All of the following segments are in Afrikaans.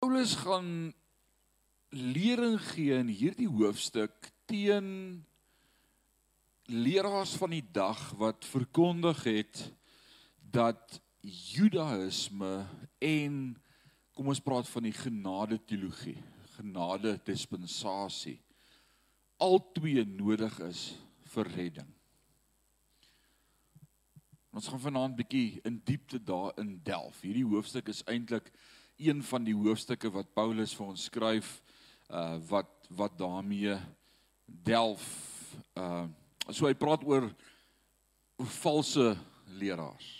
Paulus gaan lering gee in hierdie hoofstuk teen leraars van die dag wat verkondig het dat Judaïsme en kom ons praat van die genade teologie, genade dispensasie albei nodig is vir redding. Ons gaan vanaand bietjie in diepte daarin delf. Hierdie hoofstuk is eintlik een van die hoofstukke wat Paulus vir ons skryf uh wat wat daarmee delf uh so hy praat oor valse leraars.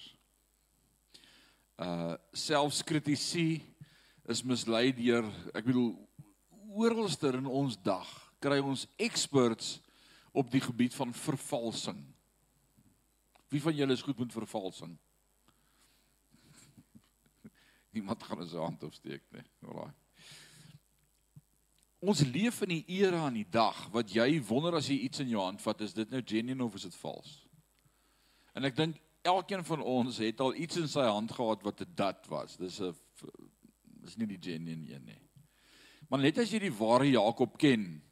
Uh selfs kritisie is mislei deur ek bedoel oralster in ons dag kry ons experts op die gebied van vervalsing. Wie van julle is goed met vervalsing? Niemand gaan 'n hand opsteek nie. Alraai. Ons leef in die era aan die dag wat jy wonder as jy iets in jou hand vat, is dit nou genuine of is dit vals? En ek dink elkeen van ons het al iets in sy hand gehad wat 'n dat was. Dis 'n dis nie die genuine een nie. Maar net as jy die ware Jakob ken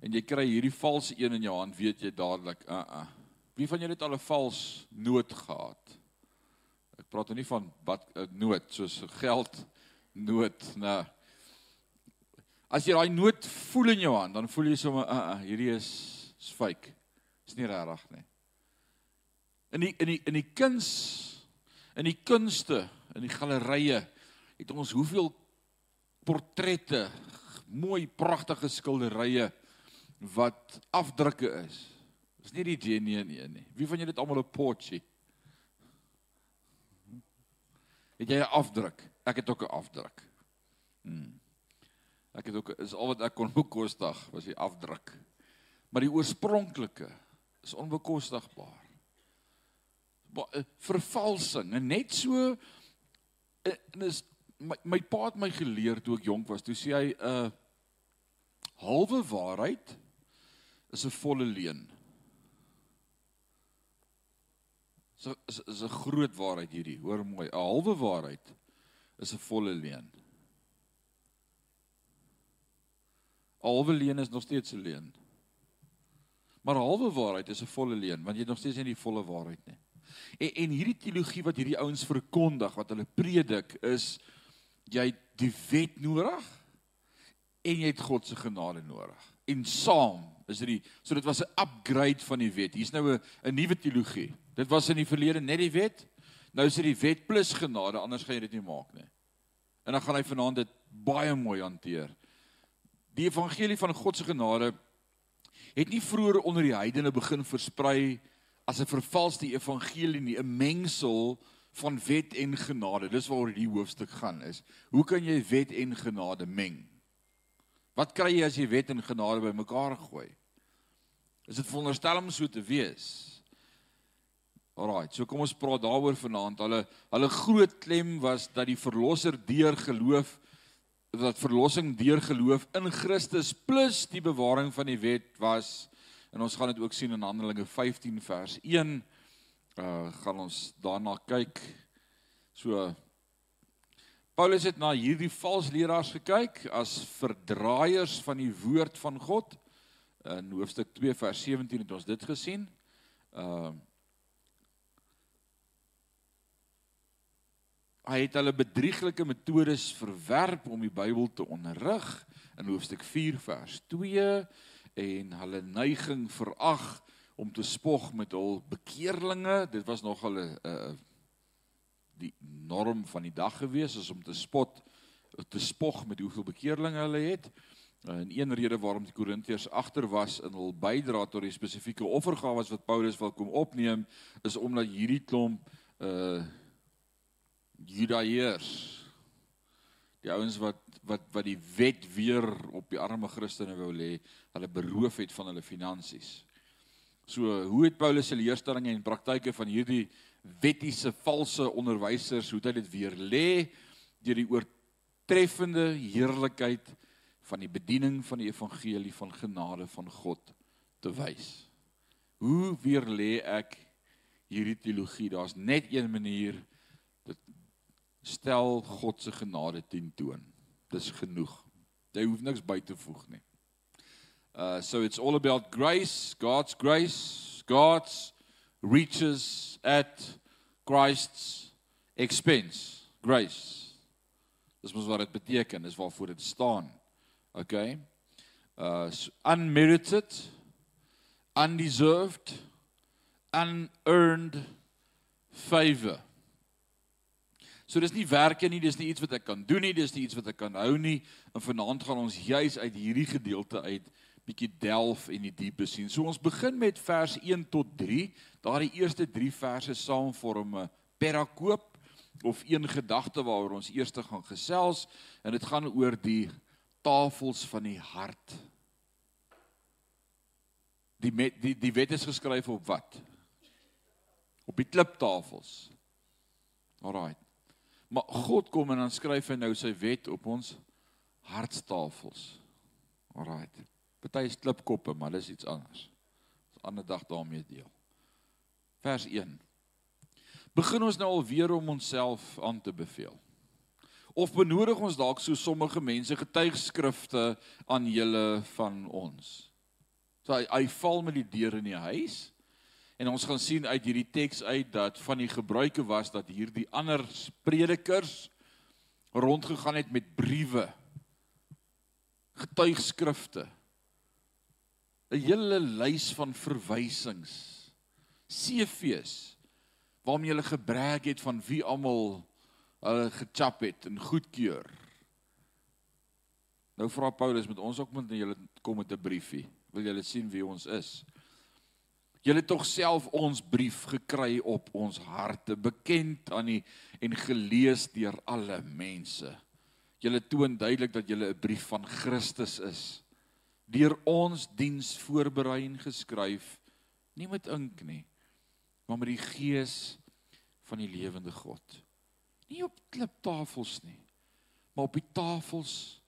en jy kry hierdie valse een in jou hand, weet jy dadelik, uh uh. Wie van julle het al 'n vals noot gehad? Praat nou nie van wat 'n noot soos geld noot, nou As jy daai noot voel in jou hand, dan voel jy sommer, uh, uh, hierdie is is fake. Is nie regtig nie. In die in die in die kuns in die kunste, in die gallerye het ons hoeveel portrette, mooi pragtige skilderye wat afdrukke is. Dis nie die genuine nie, nie. Wie van julle het almal 'n Porsche? Het jy 'n afdruk? Ek het ook 'n afdruk. Hmm. Ek het ook is al wat ek kon bekostig was die afdruk. Maar die oorspronklike is onbekostigbaar. Eh, vervalsing en net so eh, en is my, my pa het my geleer toe ek jonk was. Toe sê hy 'n uh, halwe waarheid is 'n volle leuen. So is is 'n groot waarheid hierdie. Hoor mooi, 'n halwe waarheid is 'n volle leuen. halwe leuen is nog steeds 'n leuen. Maar halwe waarheid is 'n volle leuen, want jy het nog steeds nie die volle waarheid nie. En en hierdie teologie wat hierdie ouens verkondig, wat hulle predik, is jy die wet nodig en jy het God se genade nodig. En saam is dit die so dit was 'n upgrade van die wet. Hier's nou 'n 'n nuwe teologie. Dit was in die verlede net die wet. Nou is dit die wet plus genade, anders gaan jy dit nie maak nie. En dan gaan hy vanaand dit baie mooi hanteer. Die evangelie van God se genade het nie vroeër onder die heidene begin versprei as 'n vervalste evangelie nie, 'n mengsel van wet en genade. Dis waaroor die hoofstuk gaan is. Hoe kan jy wet en genade meng? Wat kry jy as jy wet en genade bymekaar gooi? Is dit veronderstel om so te wees? Alraai, so kom ons praat daaroor vanaand. Hulle hulle groot klem was dat die verlosser deur geloof dat verlossing deur geloof in Christus plus die bewaring van die wet was en ons gaan dit ook sien in Handelinge 15 vers 1 uh gaan ons daarna kyk so Paulus het na hierdie valse leraars gekyk as verdraaiers van die woord van God in hoofstuk 2 vers 17 het ons dit gesien uh Hy het hulle bedrieglike metodes verwerp om die Bybel te onderrig in hoofstuk 4 vers 2 en hulle neiging verag om te spog met hul bekeerlinge. Dit was nog hulle uh die norm van die dag gewees is om te spot te spog met hoeveel bekeerlinge hulle het. En een rede waarom die Korintiërs agter was in hul bydra tot die spesifieke offergawe wat Paulus wil kom opneem is omdat hierdie klomp uh Judaeërs. Die ouens wat wat wat die wet weer op die arme Christene wou lê, hulle beroof het van hulle finansies. So, hoe het Paulus se leerstellings en praktyke van hierdie wettiese valse onderwysers hoe het hy dit weer lê deur die oortreffende heerlikheid van die bediening van die evangelie van genade van God te wys. Hoe weer lê ek hierdie teologie? Daar's net een manier stel God se genade teen toon. Dis genoeg. Jy hoef niks by te voeg nie. Uh so it's all about grace, God's grace, God's reaches at Christ's expense. Grace. Dis mos wat dit beteken, dis waarvoor dit staan. Okay? Uh unmerited, undeserved, unearned favor. So dis nie werke nie, dis nie iets wat ek kan doen nie, dis nie iets wat ek kan hou nie. En vanaand gaan ons juis uit hierdie gedeelte uit bietjie delf en die diepe sien. So ons begin met vers 1 tot 3. Daardie eerste 3 verse saam vorm 'n perakoop of een gedagte waaroor ons eers gaan gesels en dit gaan oor die tafels van die hart. Die met, die die wet is geskryf op wat? Op die kliptafels. Alraai. Maar God kom en dan skryf hy nou sy wet op ons hartstafels. Alraai. Party is klipkoppe, maar dis iets anders. 'n Ander dag daarmee deel. Vers 1. Begin ons nou alweer om onsself aan te beveel. Of benodig ons dalk so sommige mense getuigskrifte aan julle van ons. So hy, hy val met die deur in die huis en ons gaan sien uit hierdie teks uit dat van die gebruike was dat hierdie ander predikers rondgegaan het met briewe getuigskrifte 'n hele lys van verwysings CV's waarmee hulle gebrek het van wie almal hulle gechap het en goedkeur. Nou vra Paulus met ons ook moet julle kom met 'n briefie. Wil julle sien wie ons is? Julle tog self ons brief gekry op ons harte, bekend aan die en gelees deur alle mense. Julle toon duidelik dat julle 'n brief van Christus is deur ons diens voorberei en geskryf nie met ink nie maar met die gees van die lewende God nie op kliptafels nie maar op die tafels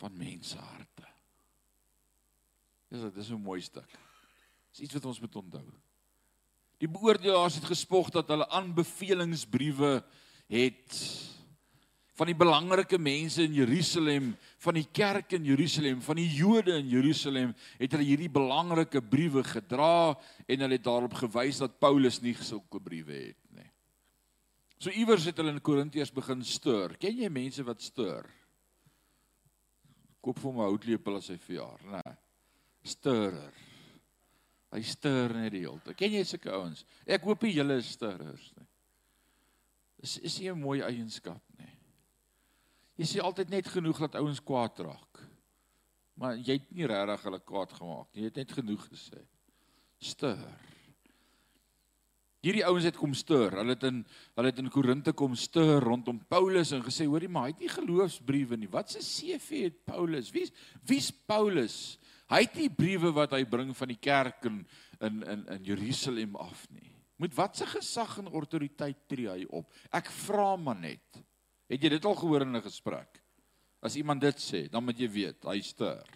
van mense harte. Dis dit is 'n mooi stuk. Dis iets wat ons moet onthou. Die beoordelaars het gespog dat hulle aanbevelingsbriewe het van die belangrike mense in Jerusalem, van die kerk in Jerusalem, van die Jode in Jerusalem, het hulle hierdie belangrike briewe gedra en hulle het daarop gewys dat Paulus nie sulke briewe het. So iewers het hulle in Korintiërs begin stuur. Ken jy mense wat stuur? Koop vir my houtlepel as hy verjaar, nê. Stuurer. Hy stuur net die hele tyd. Ken jy sulke ouens? Ek hoop nie julle is stuurers nie. Is is nie 'n mooi eienskap nie. Jy sê altyd net genoeg dat ouens kwaad raak. Maar jy het nie regtig hulle kwaad gemaak nie. Jy het net genoeg gesê. Stuur. Hierdie ouens het kom stuur. Hulle het in hulle het in Korinte kom stuur rondom Paulus en gesê, hoorie maar, hy het nie geloofsbriewe nie. Wat se CV het Paulus? Wie's wie's Paulus? Hy het nie briewe wat hy bring van die kerk in in in in Jerusalem af nie. Met watse gesag en autoriteit tree hy op? Ek vra maar net. Het jy dit al gehoor in 'n gesprek? As iemand dit sê, dan moet jy weet, hy stuur.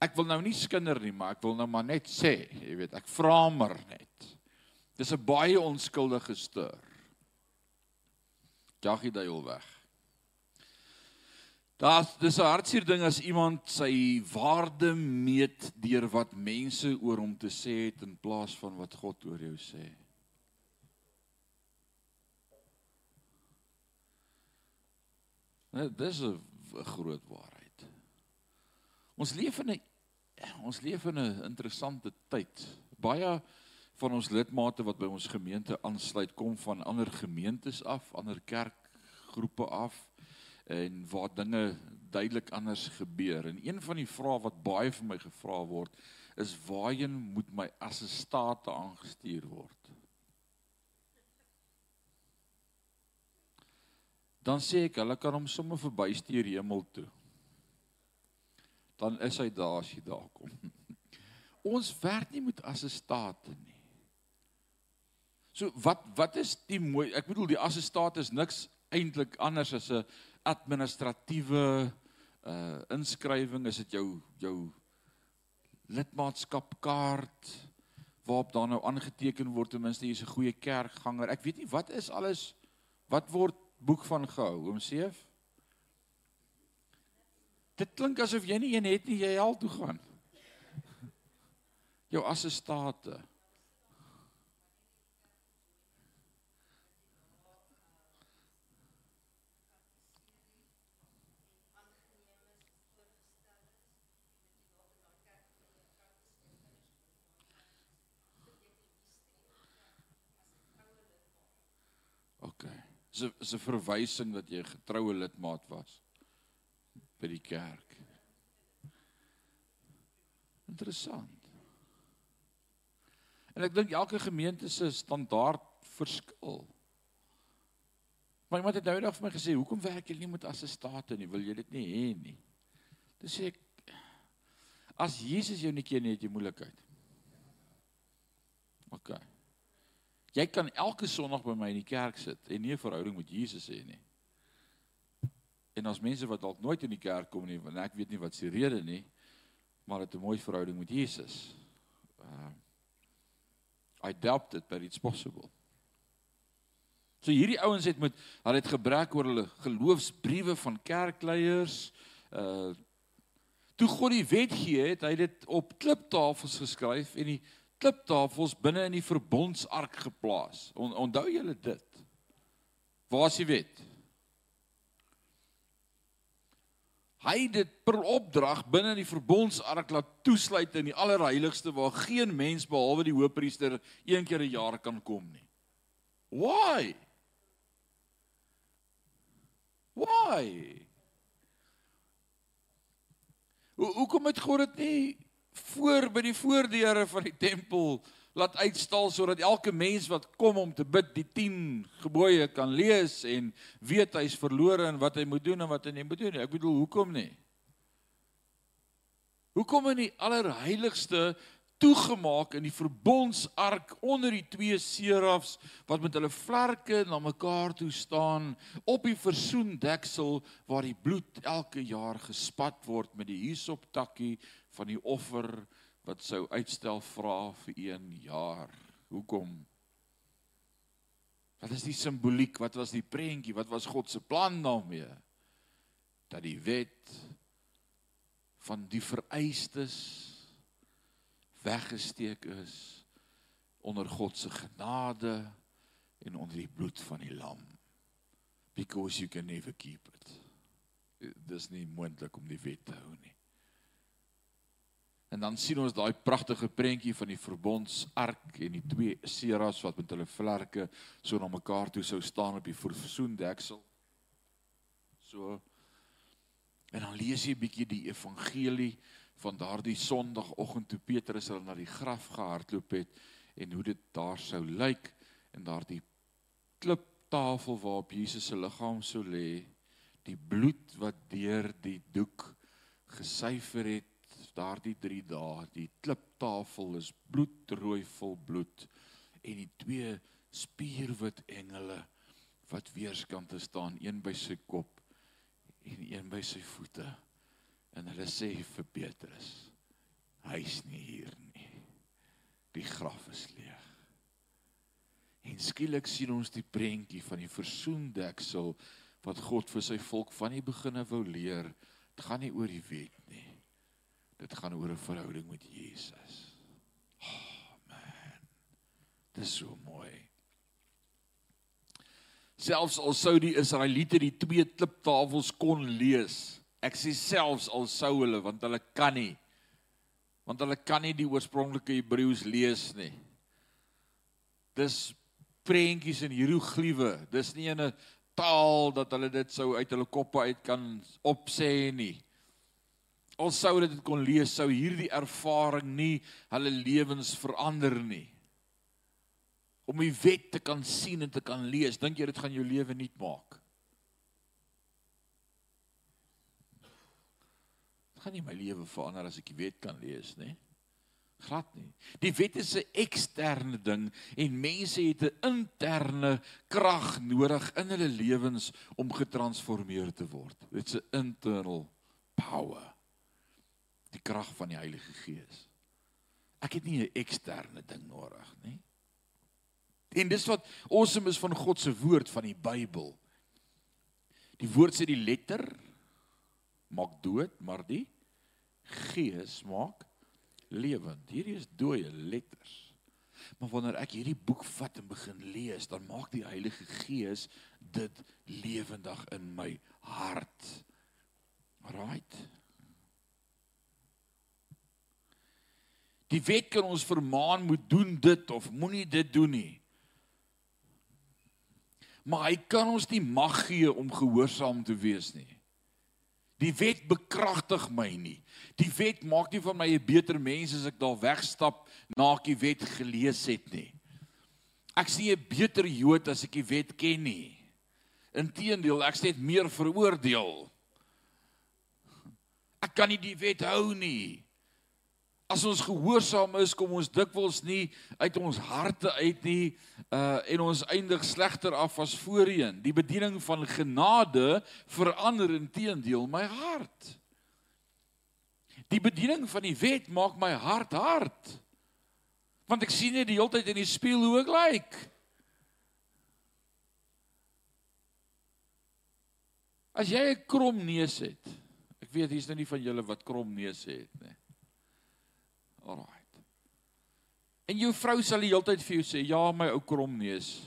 Ek wil nou nie skinder nie, maar ek wil nou maar net sê, jy weet, ek vra maar net. Dis 'n baie onskuldige stuur. Jaggie daai al weg. Daar's dis 'n hartseer ding as iemand sy waarde meet deur wat mense oor hom te sê het in plaas van wat God oor jou sê. Nou, dis 'n groot waarheid. Ons leef in 'n ons leef in 'n interessante tyd. Baie van ons lidmate wat by ons gemeente aansluit, kom van ander gemeentes af, ander kerkgroepe af en waar dinge duidelik anders gebeur. En een van die vrae wat baie vir my gevra word, is waarheen moet my assistate aangestuur word? dan sê ek hulle kan hom sommer verbystuur hemel toe. Dan is hy daar as jy daar kom. Ons werk nie met assistate nie. So wat wat is die mooi ek bedoel die assistate is niks eintlik anders as 'n administratiewe uh inskrywing is dit jou jou lidmaatskapkaart waarop dan nou aangeteken word ten minste jy's 'n goeie kerkganger. Ek weet nie wat is alles wat word boek van gehou, oom Seef? Dit klink asof jy nie een het nie, jy hel toe gaan. Jou assistate. OK. Dis 'n is 'n verwysing dat jy 'n getroue lidmaat was by die kerk. Interessant. En ek dink elke gemeente se standaard verskil. Maar iemand het nou eendag vir my gesê, "Hoekom werk julle nie met assistate nie? Wil jy dit nie hê nie?" Dis sê ek as Jesus jou nie ken nie, het jy moeilikheid. OK. Jy kan elke Sondag by my in die kerk sit en nie 'n verhouding met Jesus hê nie. En as mense wat dalk nooit in die kerk kom nie, want ek weet nie wat se rede nie, maar het 'n mooi verhouding met Jesus. Uh I doubt it but it's possible. So hierdie ouens het met hulle het gebrek oor hulle geloofsbriewe van kerkleiers. Uh toe God die wet gee, het hy dit op kliptafels geskryf en die kliptafels binne in die verbondsark geplaas. On, onthou julle dit? Waar is die wet? Hy het dit per opdrag binne in die verbondsark laat toesluit in die allerheiligste waar geen mens behalwe die hoofpriester een keer 'n jaar kan kom nie. Why? Why? Hoe hoekom het God dit nie voor by die voordeure van die tempel laat uitstal sodat elke mens wat kom om te bid die 10 gebooie kan lees en weet hy's verlore en wat hy moet doen en wat hy nie moet doen nie. Ek bedoel, hoekom nie? Hoekom in die allerheiligste toegemaak in die verbondsark onder die twee serafs wat met hulle vlerke na mekaar toe staan op die versoendeksel waar die bloed elke jaar gespat word met die hisoptakkie van die offer wat sou uitstel vra vir 1 jaar. Hoekom? Wat is die simboliek? Wat was die prentjie? Wat was God se plan daarmee? Dat die wet van die vereistes weggesteek is onder God se genade en onder die bloed van die lam. Because you can never keep it. Dis nie moontlik om die wet te hou nie. En dan sien ons daai pragtige prentjie van die verbondsark en die twee seras wat met hulle vlerke so na mekaar toe sou staan op die versoendeksel. So en dan lees jy 'n bietjie die evangelie van daardie Sondagoggend toe Petrus hulle na die graf gehardloop het en hoe dit daar sou lyk en daardie kliptafel waarop Jesus se liggaam sou lê, die bloed wat deur die doek gesuiwer het daardie 3 dae die kliptafel is bloedrooi vol bloed en die twee spierwit engele wat weerskante staan een by sy kop en een by sy voete. En hulle sê vir Petrus hy's nie hier nie. Die graf is leeg. En skielik sien ons die prentjie van die versoendeksel wat God vir sy volk van die beginne wou leer. Dit gaan nie oor die wet nie Dit gaan oor 'n verhouding met Jesus. Oh man. Dit is so mooi. Selfs al sou die Israeliete die twee kliptafels kon lees. Ek sê selfs al sou hulle want hulle kan nie. Want hulle kan nie die oorspronklike Hebreëus lees nie. Dis prentjies en hieroglife. Dis nie 'n taal dat hulle dit sou uit hulle koppe uit kan opsê nie al sou dit kon lees, sou hierdie ervaring nie hulle lewens verander nie. Om die wet te kan sien en te kan lees, dink jy dit gaan jou lewe nuut maak? Dit gaan nie my lewe verander as ek die wet kan lees nie. Glad nie. Die wet is 'n eksterne ding en mense het 'n interne krag nodig in hulle lewens om getransformeer te word. Dit's 'n internal power die krag van die Heilige Gees. Ek het nie 'n eksterne ding nodig nie. En dis wat awesome is van God se woord van die Bybel. Die woord sê die letter maak dood, maar die Gees maak lewend. Hierdie is dooie letters. Maar wanneer ek hierdie boek vat en begin lees, dan maak die Heilige Gees dit lewendig in my hart. Right? Die wet kan ons vermaan moet doen dit of moenie dit doen nie. Maar hy kan ons nie mag gee om gehoorsaam te wees nie. Die wet bekragtig my nie. Die wet maak nie van my 'n beter mens as ek daar wegstap na ek die wet gelees het nie. Ek sien 'n beter Jood as ek die wet ken nie. Inteendeel, ek dit meer veroordeel. Ek kan nie die wet hou nie. As ons gehoorsaam is, kom ons dikwels nie uit ons harte uit nie uh en ons eindig slegter af as voorheen. Die bediening van genade verander inteendeel my hart. Die bediening van die wet maak my hart hard. Want ek sien net die hele tyd in die spieël hoe ek lyk. Like. As jy 'n krom neus het. Ek weet hier's nou nie van julle wat krom neus het nie. Alraait. En jou vrou sal die hele tyd vir jou sê, "Ja, my ou krom neus."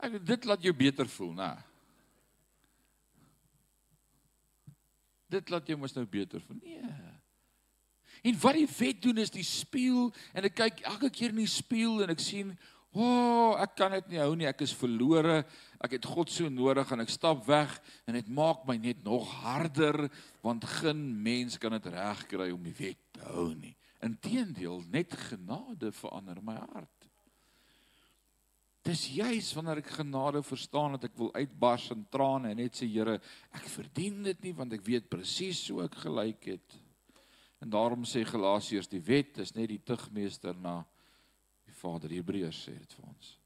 Ek dit laat jou beter voel, né? Dit laat jou mos nou beter voel. Nee. En wat die wet doen is die spieël en ek kyk elke keer in die spieël en ek sien O, oh, ek kan dit nie hou nie. Ek is verlore. Ek het God so nodig en ek stap weg en dit maak my net nog harder want geen mens kan dit regkry om die wet te hou nie. Inteendeel, net genade verander my hart. Dis juis wanneer ek genade verstaan dat ek wil uitbars in trane en net sê Here, ek verdien dit nie want ek weet presies hoe ek gelyk het. En daarom sê Galasiërs die wet is net die tugmeester na Vader Hebreërs sê dit vir ons.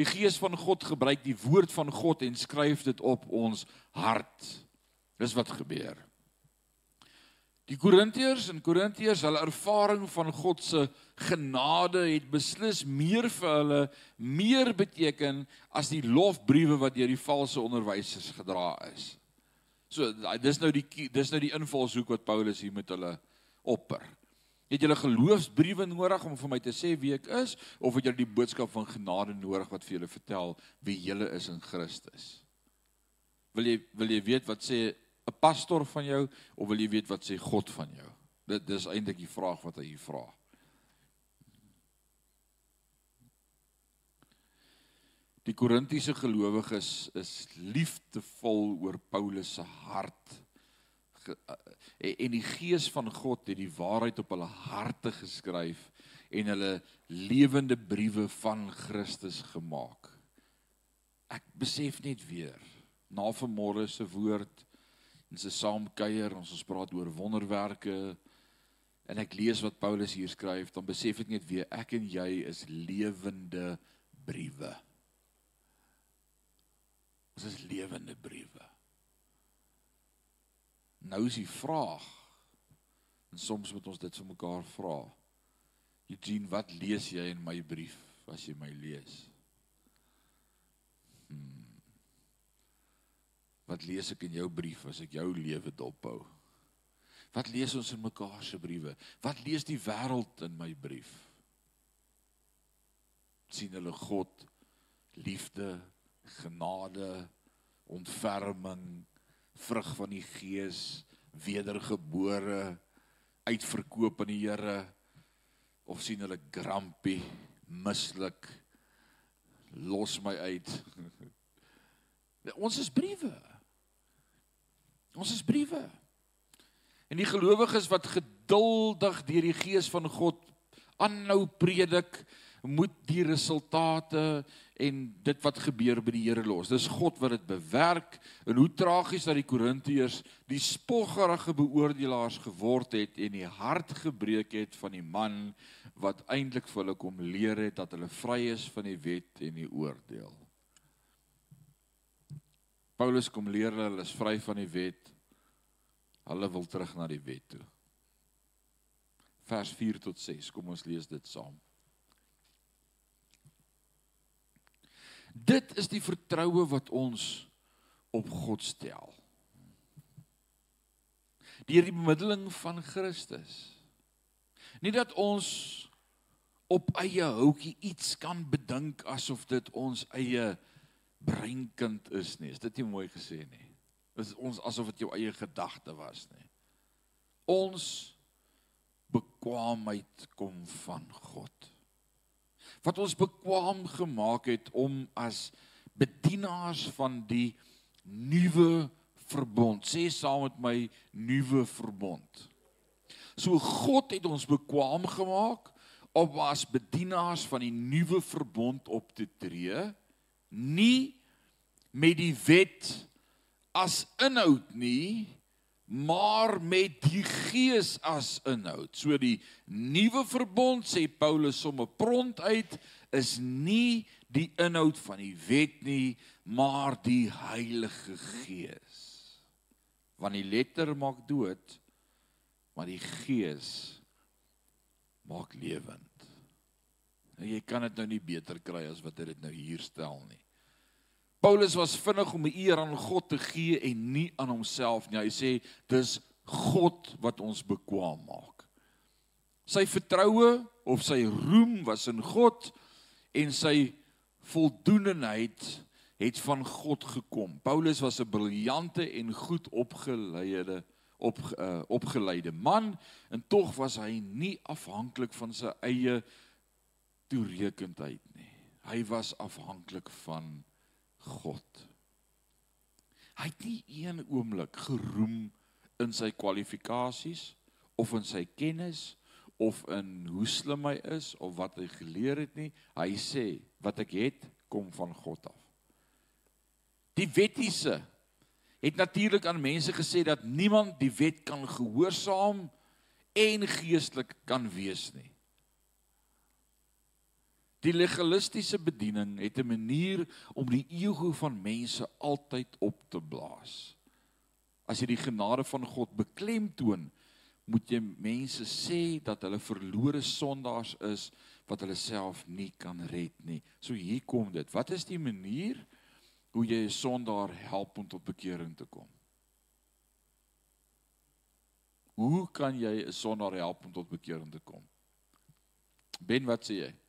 Die Gees van God gebruik die woord van God en skryf dit op ons hart. Dis wat gebeur. Die Korintiërs en Korintiërs, hulle ervaring van God se genade het beslis meer vir hulle meer beteken as die lofbriewe wat deur die valse onderwysers gedra is. So dis nou die dis nou die invalshoek wat Paulus hier met hulle opper. Het julle geloofsbriewe nodig om vir my te sê wie ek is of het julle die boodskap van genade nodig wat vir julle vertel wie julle is in Christus? Wil jy wil jy weet wat sê 'n pastor van jou of wil jy weet wat sê God van jou? Dit dis eintlik die vraag wat hy vra. Die Korintiese gelowiges is liefdevol oor Paulus se hart en die gees van God het die waarheid op hulle harte geskryf en hulle lewende briewe van Christus gemaak. Ek besef net weer na vanmôre se woord en se saamkuier ons ons praat oor wonderwerke en ek lees wat Paulus hier skryf dan besef ek net weer ek en jy is lewende briewe. Ons is lewende briewe. Nou is die vraag en soms moet ons dit vir mekaar vra. Eugene, wat lees jy in my brief as jy my lees? Hmm. Wat lees ek in jou brief as ek jou lewe dophou? Wat lees ons in mekaar se briewe? Wat lees die wêreld in my brief? sien hulle God liefde, genade, ontferming, vrug van die gees, wedergebore, uitverkoop aan die Here of sien hulle grumpy, mislik, los my uit. Ons is briewe. Ons is briewe. En die gelowiges wat geduldig deur die gees van God aanhou predik, moet die resultate en dit wat gebeur by die Here los. Dis God wat dit bewerk en hoe tragies dat die Korintiërs die spoggerige beoordelaars geword het en die hart gebreek het van die man wat eintlik vir hulle kom leer het dat hulle vry is van die wet en die oordeel. Paulus kom leer hulle is vry van die wet. Hulle wil terug na die wet toe. Vers 4 tot 6. Kom ons lees dit saam. Dit is die vertroue wat ons op God stel. Deur die bemiddeling van Christus. Nie dat ons op eie houtjie iets kan bedink asof dit ons eie breinkind is nie. Is dit nie mooi gesê nie? Is ons asof dit jou eie gedagte was nie. Ons bekwaamheid kom van God. Wat ons bekwaam gemaak het om as bedienaars van die nuwe verbond. Sê saam met my nuwe verbond. So God het ons bekwaam gemaak om as bedienaars van die nuwe verbond op te tree, nie met die wet as inhoud nie, maar met die gees as inhoud. So die nuwe verbond sê Paulus sommer pront uit is nie die inhoud van die wet nie, maar die Heilige Gees. Want die letter maak dood, maar die Gees maak lewend. Nou jy kan dit nou nie beter kry as wat hy dit nou hier stel nie. Paulus was vinnig om eer aan God te gee en nie aan homself nie. Hy sê dis God wat ons bekwam maak. Sy vertroue of sy roem was in God en sy voldoenheid het van God gekom. Paulus was 'n briljante en goed opgeleide op uh, opgeleide man en tog was hy nie afhanklik van sy eie toerekendheid nie. Hy was afhanklik van God. Hy het nie een oomblik geroem in sy kwalifikasies of in sy kennis of in hoe slim hy is of wat hy geleer het nie. Hy sê wat ek het kom van God af. Die wettiese het natuurlik aan mense gesê dat niemand die wet kan gehoorsaam en geestelik kan wees nie. Die legalistiese bediening het 'n manier om die ego van mense altyd op te blaas. As jy die genade van God beklemtoon, moet jy mense sê dat hulle verlore sondaars is wat hulle self nie kan red nie. So hier kom dit. Wat is die manier hoe jy 'n sondaar help om tot bekering te kom? Hoe kan jy 'n sondaar help om tot bekering te kom? Ben, wat sê jy?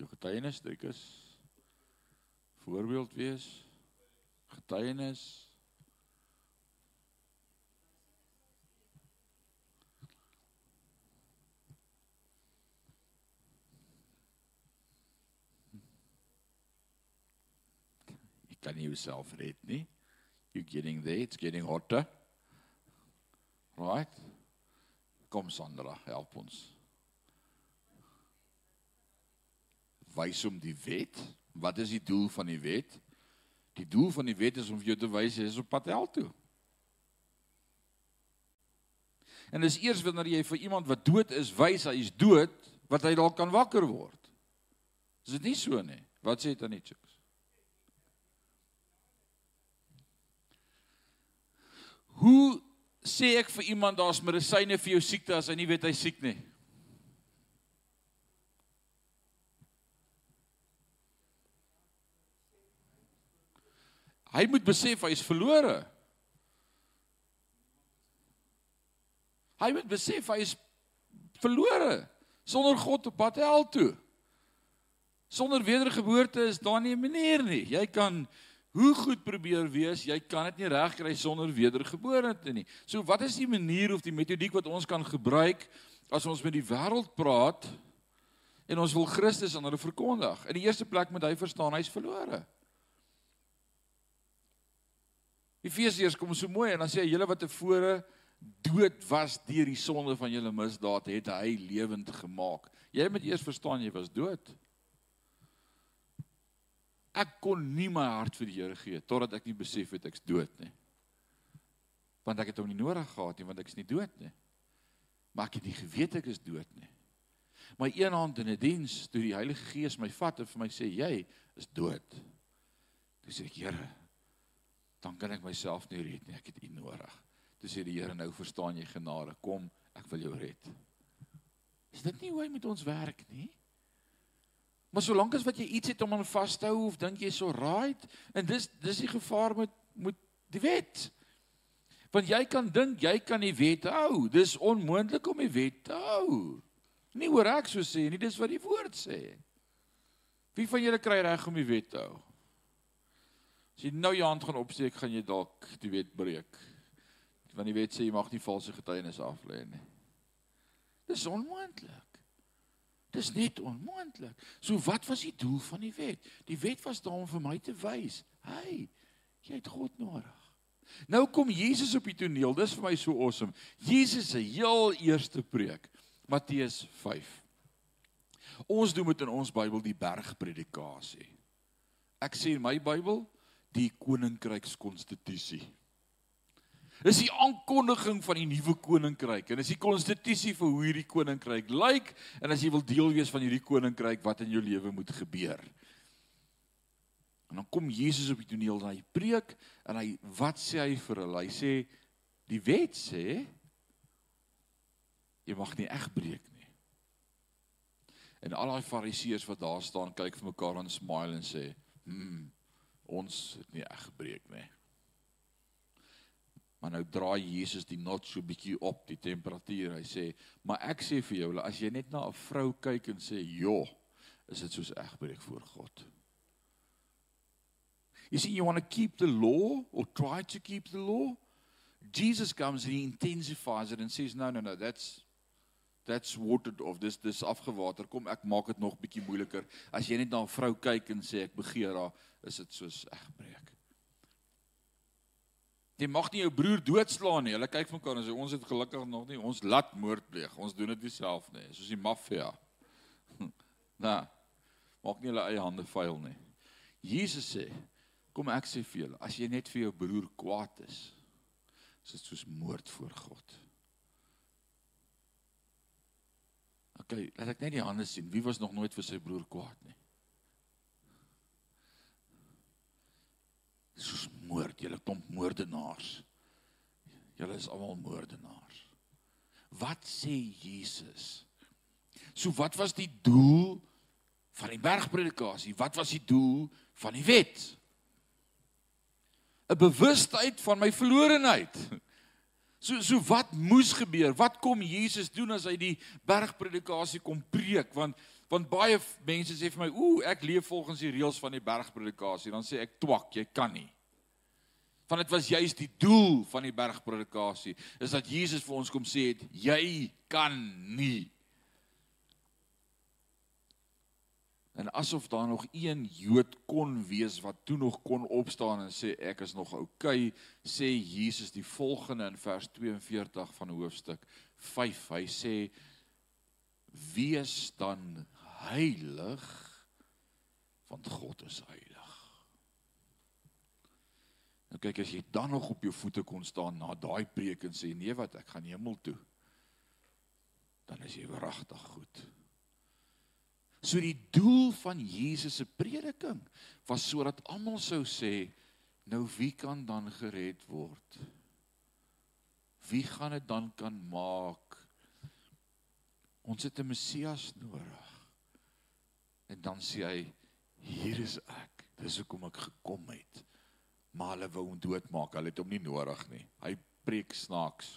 Jou getuienis dit is voorbeeld wees getuienis. Jy kan nie jouself red nie. You getting there it's getting hotter. Right. Kom Sandra help ons wys hom die wet. Wat is die doel van die wet? Die doel van die wet is om vir jou te wys jy is op pad hel toe. En dis eers wanneer jy vir iemand wat dood is wys hy is dood wat hy dalk kan wakker word. Is dit nie so nie? Wat sê dit dan so? Hoe sê ek vir iemand daar's medisyne vir jou siekte as hy nie weet hy siek nie? Hy moet besef hy is verlore. Hy moet besef hy is verlore sonder God op pad hel toe. Sonder wedergeboorte is daar nie 'n manier nie. Jy kan hoe goed probeer wees, jy kan dit nie regkry sonder wedergeboorte nie. So wat is die manier of die metodiek wat ons kan gebruik as ons met die wêreld praat en ons wil Christus aan hulle verkondig? In die eerste plek moet hy verstaan hy's verlore. Efesiërs kom so mooi en dan sê hy julle wat tevore dood was deur die sonde van julle misdaad het hy lewend gemaak. Jy moet eers verstaan jy was dood. Ek kon nie my hart vir die Here gee totdat ek nie besef het ek's dood nie. Want ek het hom nie nodig gehad nie want ek's nie dood nie. Maar ek het nie geweet ek is dood nie. My een hand in 'n die diens toe die Heilige Gees my vat en vir my sê jy is dood. Toe sê ek Here dan kan ek myself nie red nie. Ek het U nodig. Toe sê die Here nou verstaan jy genade. Kom, ek wil jou red. Is dit nie hoe hy met ons werk nie? Maar solank as wat jy iets het om aan vas te hou of dink jy so right en dis dis die gevaar met met die wet. Want jy kan dink jy kan die wet hou. Dis onmoontlik om die wet te hou. Nie hoor ek so sê nie, dis wat die woord sê. Wie van julle kry reg om die wet te hou? As jy nou jou hand gaan opsteek, gaan jy dalk die wet breek. Want die wet sê jy mag nie valse getuienis aflê nie. Dis onmoontlik. Dis net onmoontlik. So wat was die doel van die wet? Die wet was daar om vir my te wys, hey, jy het God nodig. Nou kom Jesus op die toneel. Dis vir my so awesome. Jesus se heel eerste preek, Matteus 5. Ons doen dit in ons Bybel die bergpredikasie. Ek sê in my Bybel die koninkrykskonstitusie. Dis die aankondiging van die nuwe koninkryk en dis die konstitusie vir hoe hierdie koninkryk lyk en as jy wil deel wees van hierdie koninkryk wat in jou lewe moet gebeur. En dan kom Jesus op die toneel en hy preek en hy wat sê hy vir hulle? Hy sê die wet sê jy mag nie eg breek nie. En al daai fariseërs wat daar staan kyk vir mekaar en smile en sê, "Hm, ons het nie eg gebreek nie." Maar nou draai Jesus die not so bietjie op die temperatuur. Hy sê, "Maar ek sê vir jou, as jy net na 'n vrou kyk en sê, "Jo, is dit soos egbreek voor God." You see, you want to keep the law or try to keep the law. Jesus comes and he intensifies it and says, "No, no, no, that's that's watered off. Dis dis afgewater. Kom, ek maak dit nog bietjie moeiliker. As jy net na 'n vrou kyk en sê ek begeer haar, is dit soos egbreek." Jy mag nie jou broer doodslaan nie. Hulle kyk mekaar en sê ons het gelukkig nog nie ons laat moord pleeg. Ons doen dit nie self nie. Soos die maffia. Nou, maak nie hulle eie hande vuil nie. Jesus sê, kom ek sê vir julle, as jy net vir jou broer kwaad is, is dit soos moord voor God. OK, laat ek net die hande sien. Wie was nog nooit vir sy broer kwaad nie? soos moord, julle klomp moordenaars. Julle is almal moordenaars. Wat sê Jesus? So wat was die doel van die bergpredikasie? Wat was die doel van die wet? 'n Bewustheid van my verlorenheid. So so wat moes gebeur? Wat kom Jesus doen as hy die bergpredikasie kom preek? Want want baie mense sê vir my, "Ooh, ek leef volgens die reëls van die bergpredikasie." Dan sê ek, "Twak, jy kan nie." Want dit was juist die doel van die bergpredikasie, is dat Jesus vir ons kom sê het, "Jy kan nie." En asof daar nog een Jood kon wees wat toe nog kon opstaan en sê ek is nog oukei, okay, sê Jesus die volgende in vers 42 van hoofstuk 5. Hy sê: "Wees dan heilig want God is heilig. Nou kyk as jy dan nog op jou voete kon staan na daai preek en sê nee wat ek gaan hemel toe. Dan is jy wragtig goed. So die doel van Jesus se prediking was sodat almal sou sê nou wie kan dan gered word? Wie gaan dit dan kan maak? Ons het 'n Messias nodig. En dan sê hy hier is ek. Dis hoekom ek gekom het. Maar hulle wou hom doodmaak. Hulle het hom nie nodig nie. Hy preek snaaks.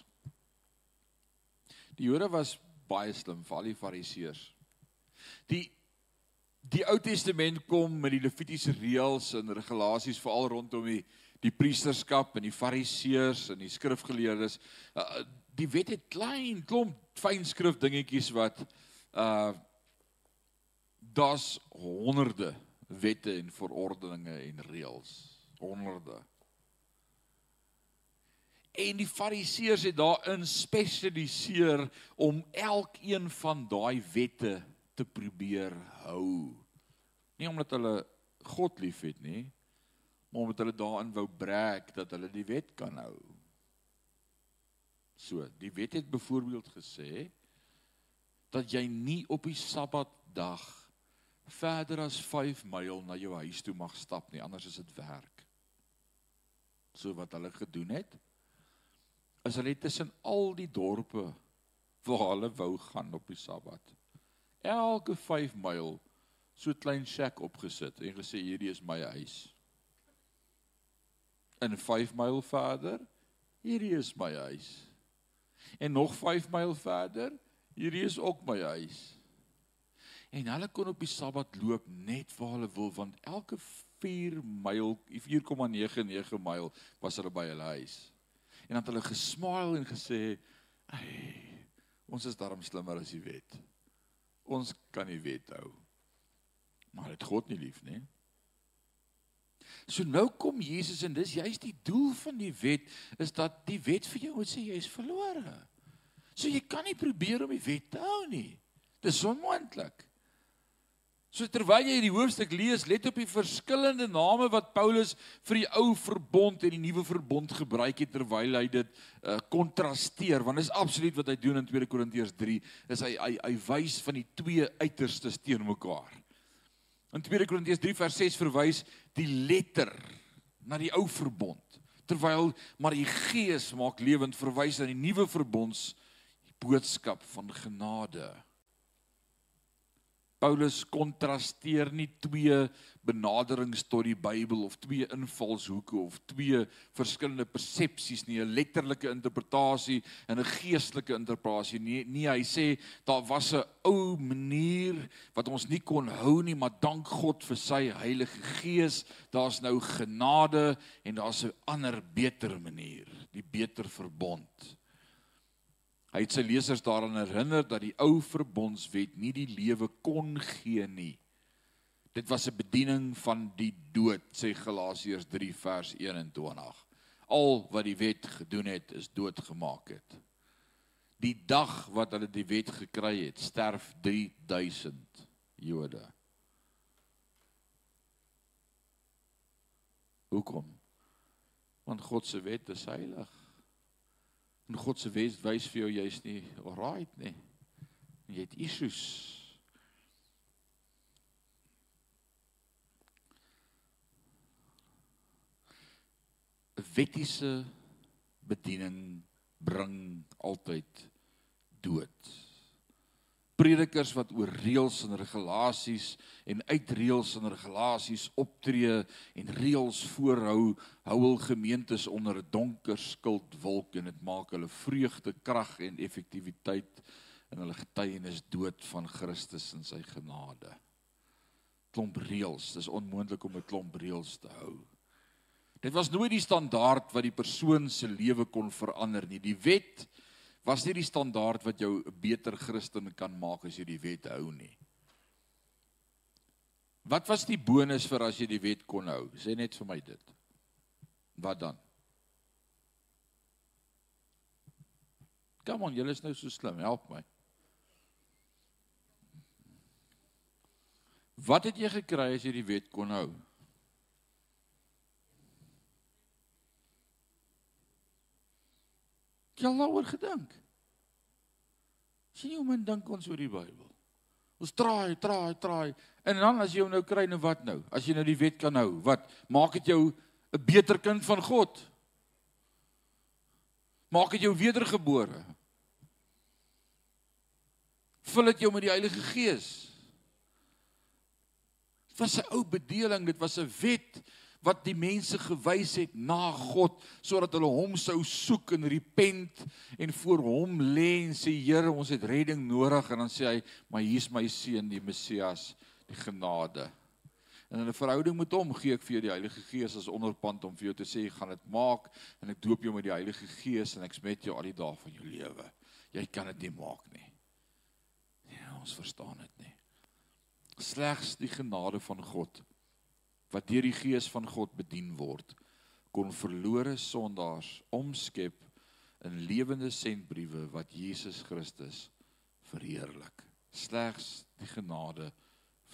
Die Jode was baie slim, veral die Fariseërs. Die die Ou Testament kom met die Levitiese reëls en regulasies veral rondom die die priesterskap en die Fariseërs en die skrifgeleerdes. Uh, die wet het klein klomp fyn skrif dingetjies wat uh daar's honderde wette en verordeninge en reëls, honderde. En die fariseërs het daarin spesialiseer om elkeen van daai wette te probeer hou. Nie omdat hulle God liefhet nie, maar omdat hulle daarin wou brag dat hulle die wet kan hou. So, die wet het byvoorbeeld gesê dat jy nie op die Sabbatdag verder as 5 myl na jou huis toe mag stap nie, anders is dit werk. So wat hulle gedoen het, is hulle tussen al die dorpe waar hulle wou gaan op die Sabbat. Elke 5 myl so klein shack opgesit en gesê hierdie is my huis. En 5 myl verder, hierdie is my huis. En nog 5 myl verder, hierdie is ook my huis. En hulle kon op die Sabbat loop net waar hulle wil want elke 4 myl, 4,99 myl was hulle by hulle huis. En dan het hulle gesmile en gesê, "Ag, ons is darm slimmer as die wet. Ons kan die wet hou." Maar dit God nie lief nie. So nou kom Jesus en dis juist die doel van die wet is dat die wet vir jou sê jy is verlore. So jy kan nie probeer om die wet te hou nie. Dis onmoontlik. So terwyl jy hierdie hoofstuk lees, let op die verskillende name wat Paulus vir die ou verbond en die nuwe verbond gebruik het terwyl hy dit uh, kontrasteer, want dit is absoluut wat hy doen in 2 Korintiërs 3, is hy hy hy wys van die twee uiterstes teenoor mekaar. In 2 Korintiërs 3 vers 6 verwys die letter na die ou verbond, terwyl maar die gees maak lewend verwys na die nuwe verbonds boodskap van genade. Paulus kontrasteer nie twee benaderings tot die Bybel of twee invalshoeke of twee verskillende persepsies nie, 'n letterlike interpretasie en 'n geestelike interpretasie nie. Nee, hy sê daar was 'n ou manier wat ons nie kon hou nie, maar dank God vir sy Heilige Gees, daar's nou genade en daar's 'n ander beter manier, die beter verbond. Hy het sy lesers daaraan herinner dat die ou verbondswet nie die lewe kon gee nie. Dit was 'n bediening van die dood, sê Galasiërs 3 vers 21. Al wat die wet gedoen het, is doodgemaak het. Die dag wat hulle die wet gekry het, sterf 3000 Jode. Hoekom? Want God se wet is heilig. En God se wet wys vir jou jy's nie right nie. Jy het issues. Wettiese bediening bring altyd dood predikers wat oor reëls en regulasies en uit reëls en regulasies optree en reëls voorhou, hou hul gemeentes onder 'n donker skildwolk en dit maak hulle vreugde, krag en effektiwiteit in hulle getuienis dood van Christus en sy genade. Klomp reëls, dis onmoontlik om 'n klomp reëls te hou. Dit was nooit die standaard wat die persoon se lewe kon verander nie. Die wet was nie die standaard wat jou 'n beter Christen kan maak as jy die wet hou nie. Wat was die bonus vir as jy die wet kon hou? Sê net vir my dit. Wat dan? Kom aan, julle is nou so slim, help my. Wat het jy gekry as jy die wet kon hou? Jy al daaroor gedink? Sien jy hoe men dink ons oor die Bybel? Ons traai, traai, traai. En dan as jy hom nou kry, nou wat nou? As jy nou die wet kan hou, wat? Maak dit jou 'n beter kind van God? Maak dit jou wedergebore? Vul dit jou met die Heilige Gees? Dit was 'n ou bedeling, dit was 'n wet wat die mense gewys het na God sodat hulle hom sou soek en repent en voor hom lê en sê Here ons het redding nodig. En dan sê hy maar hier's my seun die Messias die genade. En in 'n verhouding met hom gee ek vir jou die Heilige Gees as onderpand om vir jou te sê jy gaan dit maak en ek doop jou met die Heilige Gees en ek smet jou al die dae van jou lewe. Jy kan dit nie maak nie. Ja ons verstaan dit nie. Slegs die genade van God wat deur die gees van God bedien word kon verlore sondaars omskep in lewende sentbriewe wat Jesus Christus verheerlik. Slegs die genade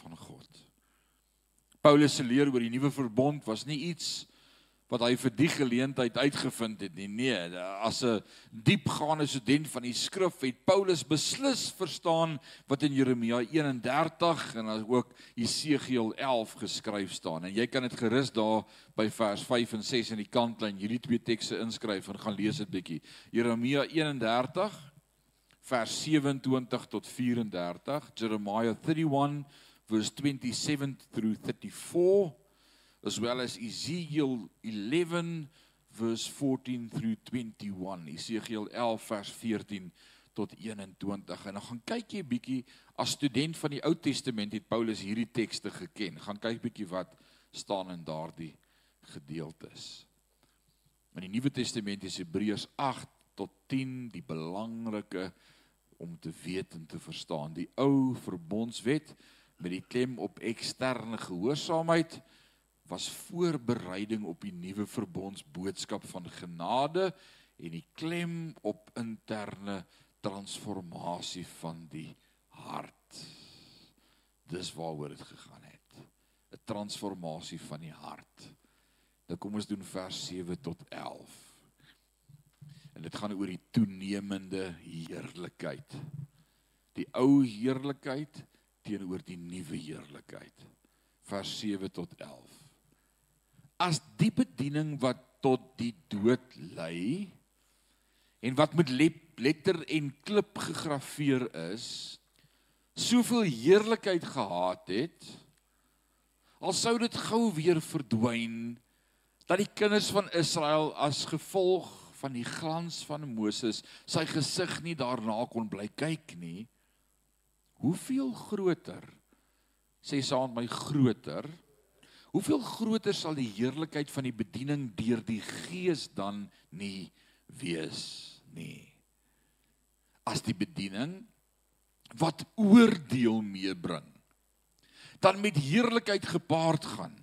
van God. Paulus se leer oor die nuwe verbond was nie iets wat hy vir die geleentheid uitgevind het nie. Nee, as 'n diepgaande student van die skrif het Paulus beslis verstaan wat in Jeremia 31 en ook Jesegiel 11 geskryf staan. En jy kan dit gerus daar by vers 5 en 6 in die kantlyn hierdie twee tekste inskryf en gaan lees dit bietjie. Jeremia 31 vers 27 tot 34, Jeremiah 31 verse 27 through 34 as well as Ezekiel 11 verse 14 through 21 Ezekiel 11 vers 14 tot 21 en dan gaan kyk jy bietjie as student van die Ou Testament het Paulus hierdie tekste geken. Gaan kyk bietjie wat staan in daardie gedeeltes. In die Nuwe Testament is Hebreërs 8 tot 10 die belangrike om te weet en te verstaan. Die ou verbondswet met die klem op eksterne gehoorsaamheid was voorbereiding op die nuwe verbondsboodskap van genade en die klem op interne transformasie van die hart. Dis waaroor dit gegaan het. 'n Transformasie van die hart. Nou kom ons doen vers 7 tot 11. En dit gaan oor die toenemende heerlikheid. Die ou heerlikheid teenoor die nuwe heerlikheid. Vers 7 tot 11 as die bediening wat tot die dood lei en wat met letter en klip gegraveer is soveel heerlikheid gehad het al sou dit gou weer verdwyn dat die kinders van Israel as gevolg van die glans van Moses sy gesig nie daarna kon bly kyk nie. Hoeveel groter sê saam my groter Hoeveel groter sal die heerlikheid van die bediening deur die Gees dan nie wees nie? As die bediening wat oordeel meebring dan met heerlikheid gepaard gaan.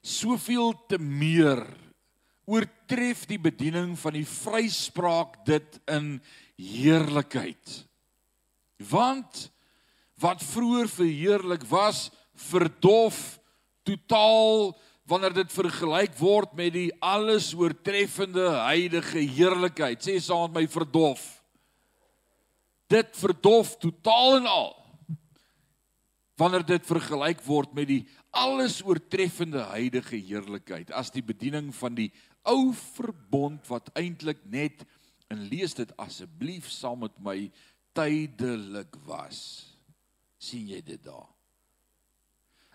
Soveel te meer oortref die bediening van die vryspraak dit in heerlikheid. Want wat vroeër verheerlik was, verdof totaal wanneer dit vergelyk word met die alles oortreffende heilige heerlikheid sê saam met my verdof. Dit verdof totaal en al. Wanneer dit vergelyk word met die alles oortreffende heilige heerlikheid as die bediening van die ou verbond wat eintlik net en lees dit asseblief saam met my tydelik was. Sien jy dit daar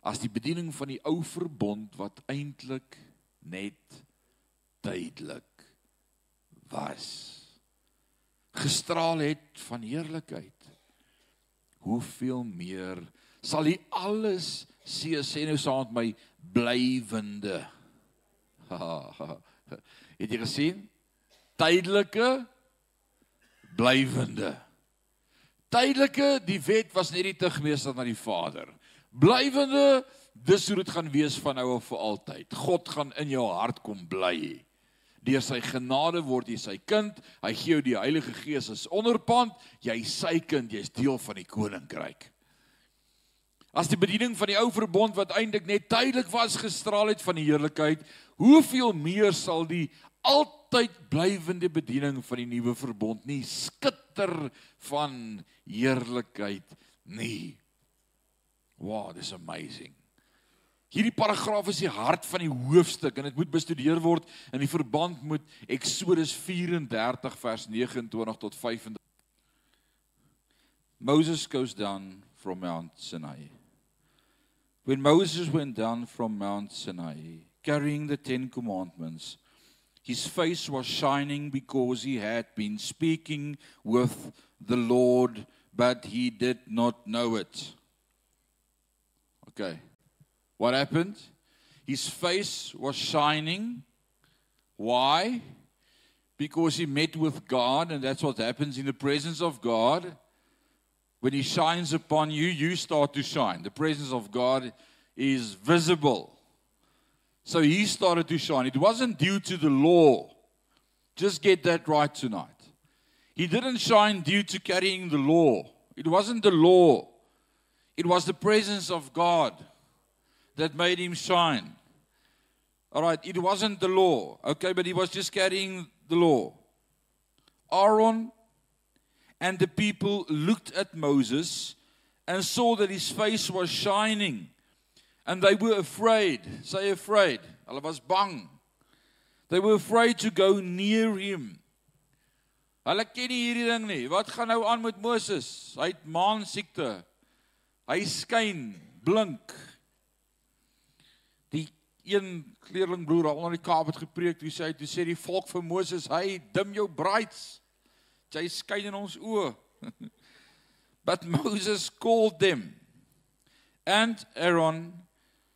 as die bediening van die ou verbond wat eintlik net tydelik was. Gestraal het van heerlikheid. Hoeveel meer sal hy alles sê sê nou saam met my blywende. Het jy gesien? Tydelike blywende. Tydelike die wet was net die tugmeester na die Vader blywende dis hoe dit gaan wees van nou af vir altyd. God gaan in jou hart kom bly. Deur sy genade word jy sy kind. Hy gee jou die Heilige Gees as onderpand. Jy sy kind, jy's deel van die koninkryk. As die bediening van die ou verbond wat eintlik net tydelik was gestraal het van die heerlikheid, hoeveel meer sal die altyd blywende bediening van die nuwe verbond nie skitter van heerlikheid nie. Wow, dis amazing. Hierdie paragraaf is die hart van die hoofstuk en dit moet bestudeer word in die verband met Eksodus 34 vers 29 tot 35. Moses goes down from Mount Sinai. When Moses went down from Mount Sinai carrying the 10 commandments, his face was shining because he had been speaking with the Lord, but he did not know it. Okay. What happened? His face was shining. Why? Because he met with God, and that's what happens in the presence of God. When he shines upon you, you start to shine. The presence of God is visible. So he started to shine. It wasn't due to the law. Just get that right tonight. He didn't shine due to carrying the law. It wasn't the law. It was the presence of God that made him shine. All right, it wasn't the law, okay, but he was just carrying the law. Aaron and the people looked at Moses and saw that his face was shining. And they were afraid. Say afraid. Hulle was bang. They were afraid to go near him. Hulle ken nie hierdie ding nie. Wat gaan nou aan met Moses? Hy het maansiekte. Hy skyn. blink. Die een kleerlingbroer al aan die Kaap het gepreek, wie sê hy, toe sê die volk vir Moses, hy dim jou brides. Jy skyn in ons oë. But Moses called them and Aaron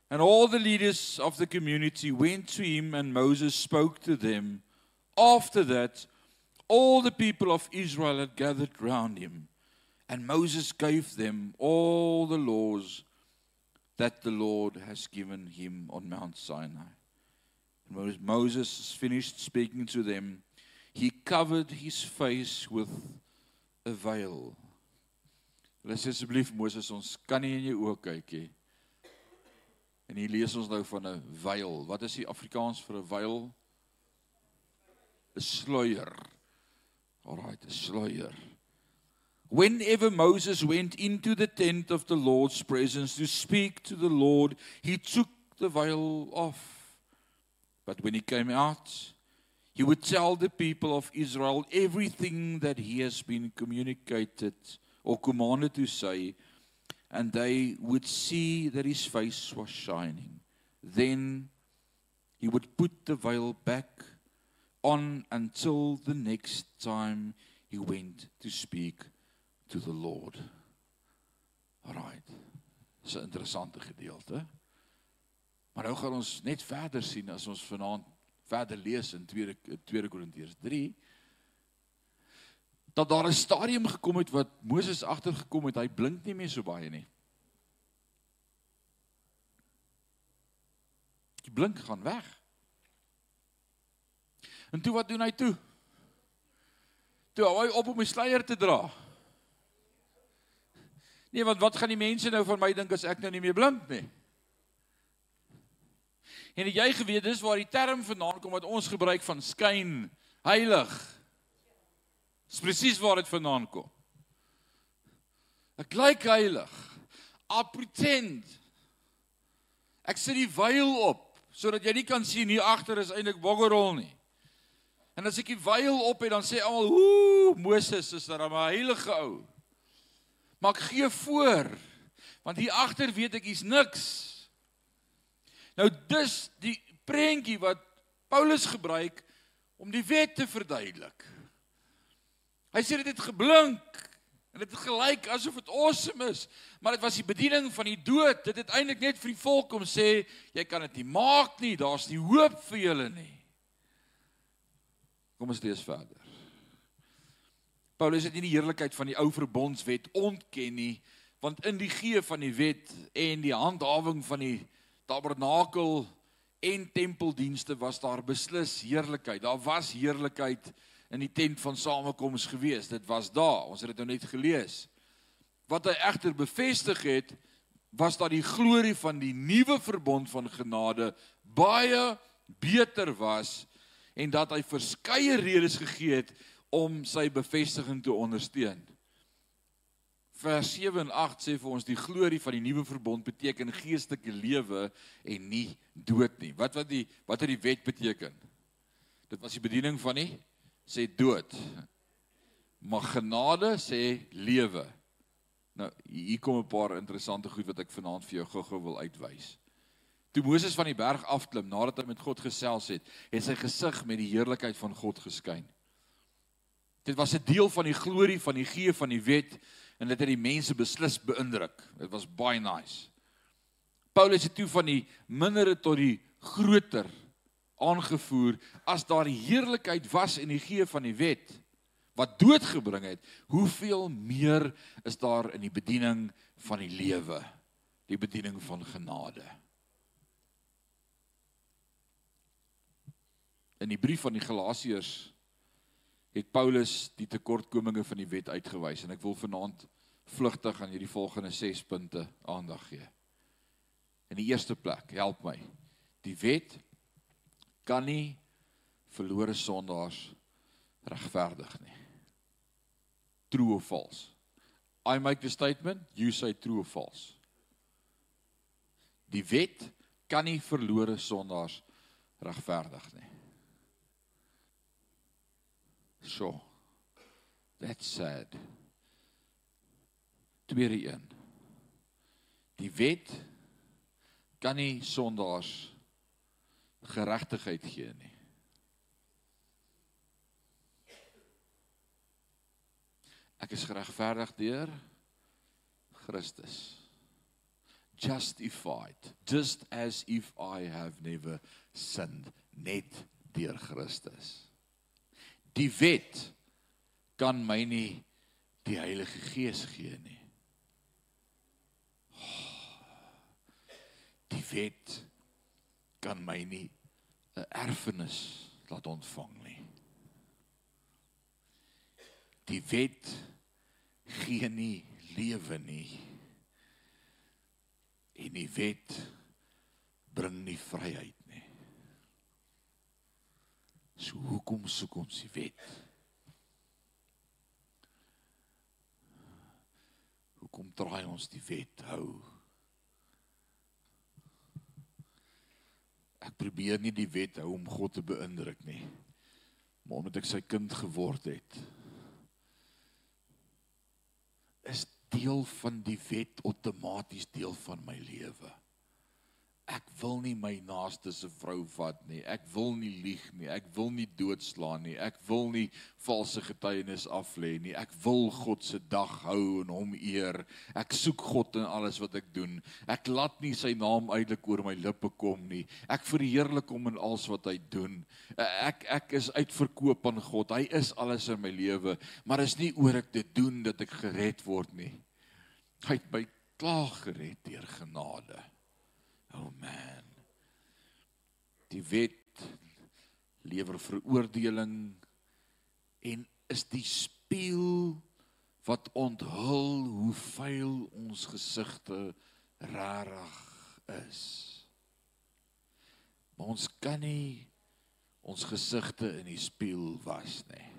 and all the leaders of the community went to him and Moses spoke to them. After that, all the people of Israel had gathered round him and Moses gave them all the laws that the Lord has given him on Mount Sinai. And Moses finished speaking to them, he covered his face with a veil. Hulle sê asseblief Moses, ons kan nie in jou oë kyk nie. En hier lees ons nou van 'n veil. Wat is die Afrikaans vir 'n veil? 'n Sluier. Alraight, 'n sluier. Whenever Moses went into the tent of the Lord's presence to speak to the Lord, he took the veil off. But when he came out, he would tell the people of Israel everything that he has been communicated or commanded to say, and they would see that his face was shining. Then he would put the veil back on until the next time he went to speak to the Lord. Alright. Dis 'n interessante gedeelte. Maar nou gaan ons net verder sien as ons vanaand verder lees in 2 2 Korintiërs 3 dat daar 'n stadium gekom het wat Moses agtergekom het, hy blink nie meer so baie nie. Die blink gaan weg. En toe wat doen hy toe? Toe hou hy op om 'n sluier te dra. Nee, want wat gaan die mense nou van my dink as ek nou nie meer blink nie? En jy geweet dis waar die term vandaan kom wat ons gebruik van skyn heilig. Dis presies waar dit vandaan kom. Ek lyk heilig. I pretend. Ek sit die veil op sodat jy nie kan sien hier agter is eintlik boggerol nie. En as ek die veil op het dan sê almal, "Ooh, Moses is daar 'n heilige ou." Maar ek gee voor want hier agter weet ek hier's niks. Nou dis die prentjie wat Paulus gebruik om die wet te verduidelik. Hy sê dit het geblink en dit het gelyk asof dit awesome is, maar dit was die bediening van die dood. Dit het eintlik net vir die volk om sê jy kan dit nie maak nie, daar's nie hoop vir julle nie. Kom ons lees verder. Paulus het nie die heerlikheid van die ou verbondswet ontken nie, want in die gee van die wet en die handhawing van die tabernakel en tempeldienste was daar beslis heerlikheid. Daar was heerlikheid in die tent van samekoms gewees. Dit was daar. Ons het dit nou net gelees. Wat hy egter bevestig het, was dat die glorie van die nuwe verbond van genade baie beter was en dat hy verskeie redes gegee het om sy bevestiging te ondersteun. Vers 7 en 8 sê vir ons die glorie van die nuwe verbond beteken geestelike lewe en nie dood nie. Wat wat die wat het die wet beteken? Dit was die bediening van die sê dood. Maar genade sê lewe. Nou hier kom 'n paar interessante goed wat ek vanaand vir jou gou-gou wil uitwys. Toe Moses van die berg afklim nadat hy met God gesels het, het sy gesig met die heerlikheid van God geskyn. Dit was 'n deel van die glorie van die gee van die wet en dit het die mense beslis beïndruk. Dit was baie nice. Paulus het toe van die mindere tot die groter aangevoer as daar heerlikheid was in die gee van die wet wat dood gebring het hoeveel meer is daar in die bediening van die lewe die bediening van genade in die brief van die Galasiërs het Paulus die tekortkominge van die wet uitgewys en ek wil vanaand vlugtig aan hierdie volgende 6 punte aandag gee in die eerste plek help my die wet kan nie verlore sondaars regverdig nie. True of false? I make the statement, you say true or false. Die wet kan nie verlore sondaars regverdig nie. So. That's sad. Tweede een. Die wet kan nie sondaars geregtigheid gee nie. Ek is geregverdig deur Christus. Justified, just as if I have never sinned, net deur Christus. Die wet kan my nie die Heilige Gees gee nie. Die wet kan my nie 'n erfenis laat ontvang nie. Die wet gee nie lewe nie. En die wet bring nie vryheid. So hoekom soek ons die wet? Hoekom draai ons die wet hou? Ek probeer nie die wet hou om God te beïndruk nie. Maar omdat ek sy kind geword het, is deel van die wet outomaties deel van my lewe. Ek wil nie my naaste se vrou vat nie. Ek wil nie lieg nie. Ek wil nie doodslaan nie. Ek wil nie valse getuienis aflê nie. Ek wil God se dag hou en hom eer. Ek soek God in alles wat ek doen. Ek laat nie sy naam uitelik oor my lippe kom nie. Ek verheerlik hom in alles wat hy doen. Ek ek is uitverkoop aan God. Hy is alles in my lewe, maar is nie oor ek dit doen dat ek gered word nie. Hy het my klaar gered deur genade. Oh man. Die wet lewer veroordeling en is die spieël wat onthul hoe vuil ons gesigte rarig is. Maar ons kan nie ons gesigte in die spieël was nie.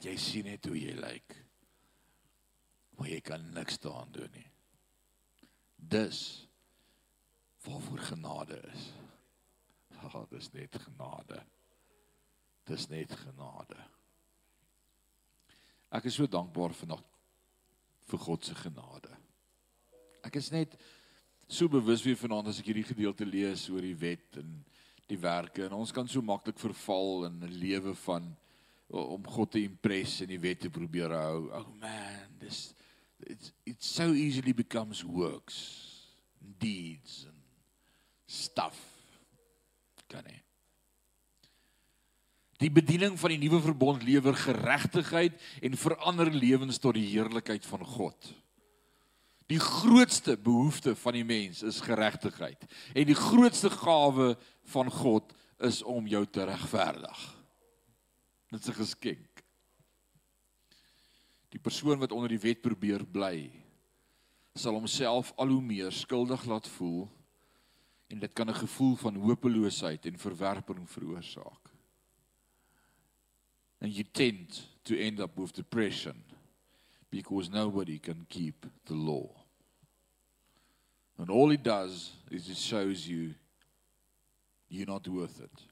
Jy sien net hoe jy lyk. Maar jy kan niks daaraan doen nie. Dis waarvoor genade is. Ag, oh, dis net genade. Dis net genade. Ek is so dankbaar vanaand vir God se genade. Ek is net so bewus weer vanaand as ek hierdie gedeelte lees oor die wet en die werke en ons kan so maklik verval in 'n lewe van om God te impress en die wet te probeer hou. Oh man, dis it's it so easily becomes works deeds and stuff kan nie Die bediening van die nuwe verbond lewer geregtigheid en verander lewens tot die heerlikheid van God. Die grootste behoefte van die mens is geregtigheid en die grootste gawe van God is om jou te regverdig. Dit is 'n geskenk die persoon wat onder die wet probeer bly sal homself al hoe meer skuldig laat voel en dit kan 'n gevoel van hopeloosheid en verwerping veroorsaak. And you tend to end up with depression because nobody can keep the law. And all it does is it shows you you're not worth it.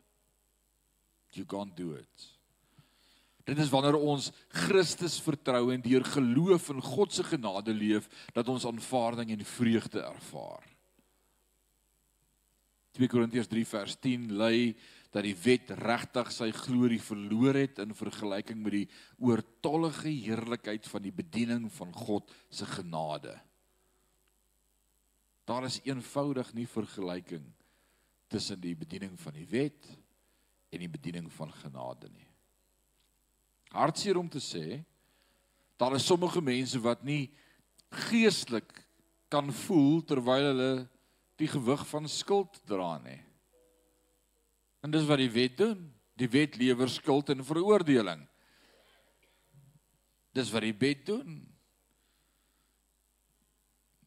You can't do it Dit is wanneer ons Christus vertrou en deur geloof in God se genade leef dat ons aanvaarding en vreugde ervaar. 2 Korintiërs 3 vers 10 lei dat die wet regtig sy glorie verloor het in vergelyking met die oortollige heerlikheid van die bediening van God se genade. Daar is eenvoudig nie vergelyking tussen die bediening van die wet en die bediening van genade nie hartseer om te sê daar is sommige mense wat nie geestelik kan voel terwyl hulle die gewig van skuld dra nie. En dis wat die wet doen. Die wet lewer skuld en veroordeling. Dis wat die wet doen.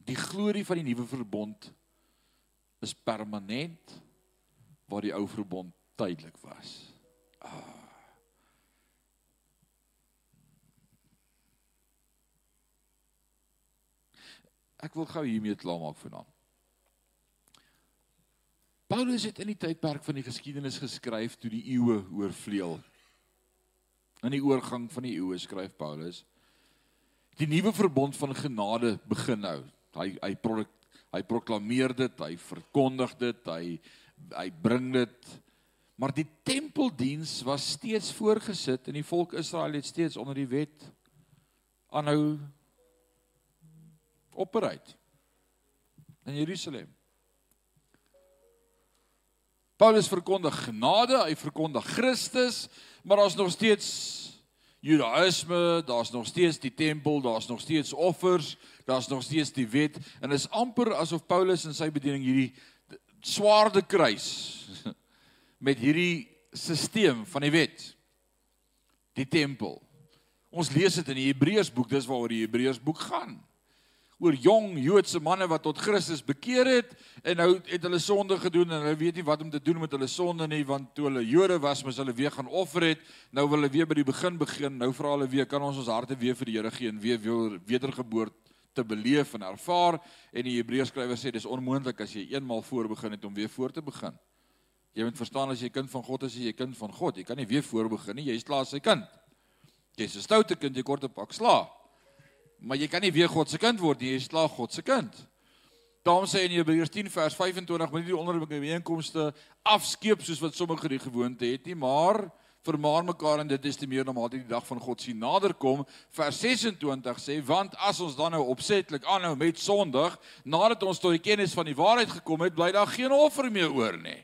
Die glorie van die nuwe verbond is permanent waar die ou verbond tydelik was. Ah. Ek wil gou hiermee klaarmaak vanaand. Paulus het in die tydperk van die geskiedenis geskryf toe die eeue oorvleuel. In die oorgang van die eeue skryf Paulus Die nuwe verbond van genade begin nou. Hy hy produk, hy proklameer dit, hy verkondig dit, hy hy bring dit. Maar die tempeldiens was steeds voorgesit en die volk Israel het steeds onder die wet aanhou operate in Jerusalem. Paulus verkondig genade, hy verkondig Christus, maar daar's nog steeds Judaïsme, daar's nog steeds die tempel, daar's nog steeds offers, daar's nog steeds die wet en is amper asof Paulus in sy bediening hierdie swaarde kruis met hierdie stelsel van die wet. Die tempel. Ons lees dit in die Hebreërsboek, dis waaroor die Hebreërsboek gaan oor jong Joodse manne wat tot Christus bekeer het en nou het hulle sonde gedoen en hulle weet nie wat om te doen met hulle sonde nie want toe hulle Jode was moes hulle weer gaan offer het. Nou wil hulle weer by die begin begin nou vra hulle weer kan ons ons harte weer vir die Here gee en weer wedergeboorte te beleef en ervaar? En die Hebreërskrywer sê dis onmoontlik as jy eenmal voor begin het om weer voor te begin. Jy moet verstaan as jy kind van God is jy kind van God. Jy kan nie weer voor begin nie jy's klaar sy kind. Jy's 'n stoute kind jy kort 'n pak slaag Maar jy kan nie weer God se kind word nie, jy is slaag God se kind. Daarom sê in Hebreërs 10 vers 25 moet jy die onderlinge afskeep soos wat sommige die gewoonte het nie, maar vermaan mekaar en dit is te meer normaal dat die dag van God sien nader kom. Vers 26 sê want as ons dan nou opsetlik aanhou met sondig nadat ons tot die kennis van die waarheid gekom het, bly daar geen offer meer oor nie.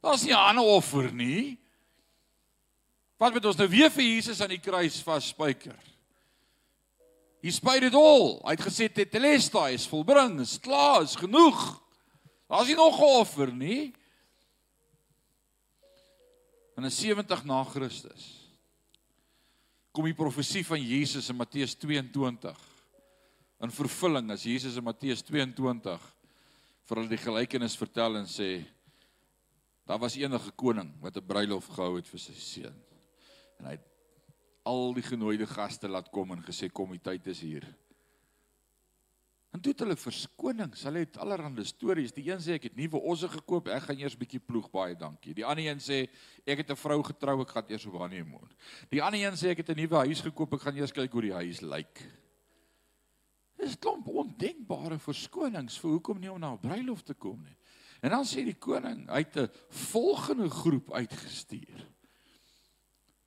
Daar's nie 'n ander offer nie. Wat moet ons nou weer vir Jesus aan die kruis vasspyker? He paid it all. Hy het gesê tetelestai is volbring, is klaar, is genoeg. Daar's nie nog 'n offer nie. In 70 na Christus kom die profesie van Jesus in Matteus 22 in vervulling as Jesus in Matteus 22 vir hulle die gelykenis vertel en sê daar was enige koning wat 'n bruilof gehou het vir sy seun en hy het al die genooide gaste laat kom en gesê kom die tyd is hier. En toe het hulle verskonings. Hulle het allerlei stories. Die een sê ek het nuwe osse gekoop, ek gaan eers bietjie ploeg, baie dankie. Die ander een sê ek het 'n vrou getrou, ek gaan eers op honeymoon. Die ander een sê ek het 'n nuwe huis gekoop, ek gaan eers kyk hoe die huis lyk. Dis klomp ondenkbare verskonings vir hoekom nie om na 'n bruilof te kom nie. En dan sê die koning, hy het 'n volgende groep uitgestuur.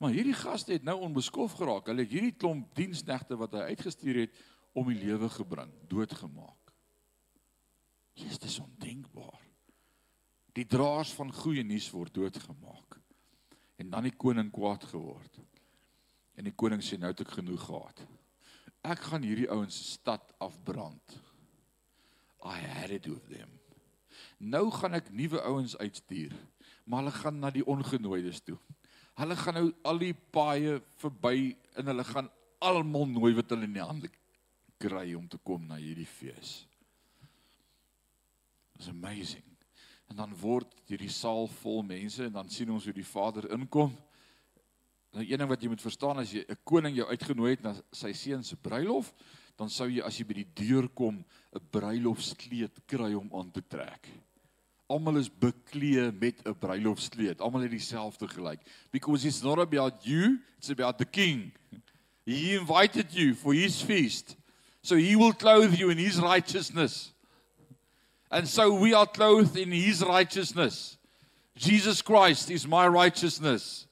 Maar hierdie gaste het nou onbeskof geraak. Hulle het hierdie klomp diensnegte wat hy uitgestuur het om die lewe gebring, doodgemaak. Jesus, dit is ondenkbaar. Die draers van goeie nuus word doodgemaak. En dan die koning kwaad geword. En die koning sê nou het ek genoeg gehad. Ek gaan hierdie ouens se stad afbrand. I had it with them. Nou gaan ek nuwe ouens uitstuur, maar hulle gaan na die ongenooides toe. Hulle gaan nou al die paaie verby en hulle gaan almal nooi wat hulle in die hande kry om te kom na hierdie fees. It's amazing. En dan word hierdie saal vol mense en dan sien ons hoe die Vader inkom. Nou een ding wat jy moet verstaan as jy 'n koning jou uitgenooi het na sy seun se bruilof, dan sou jy as jy by die deur kom 'n bruilofskleed kry om aan te trek almal is beklee met 'n bruilofskleed. Almal het dieselfde gelyk. Because it's not about you, it's about the king. He invited you for his feast. So he will clothe you in his righteousness. And so we are clothed in his righteousness. Jesus Christ is my righteousness.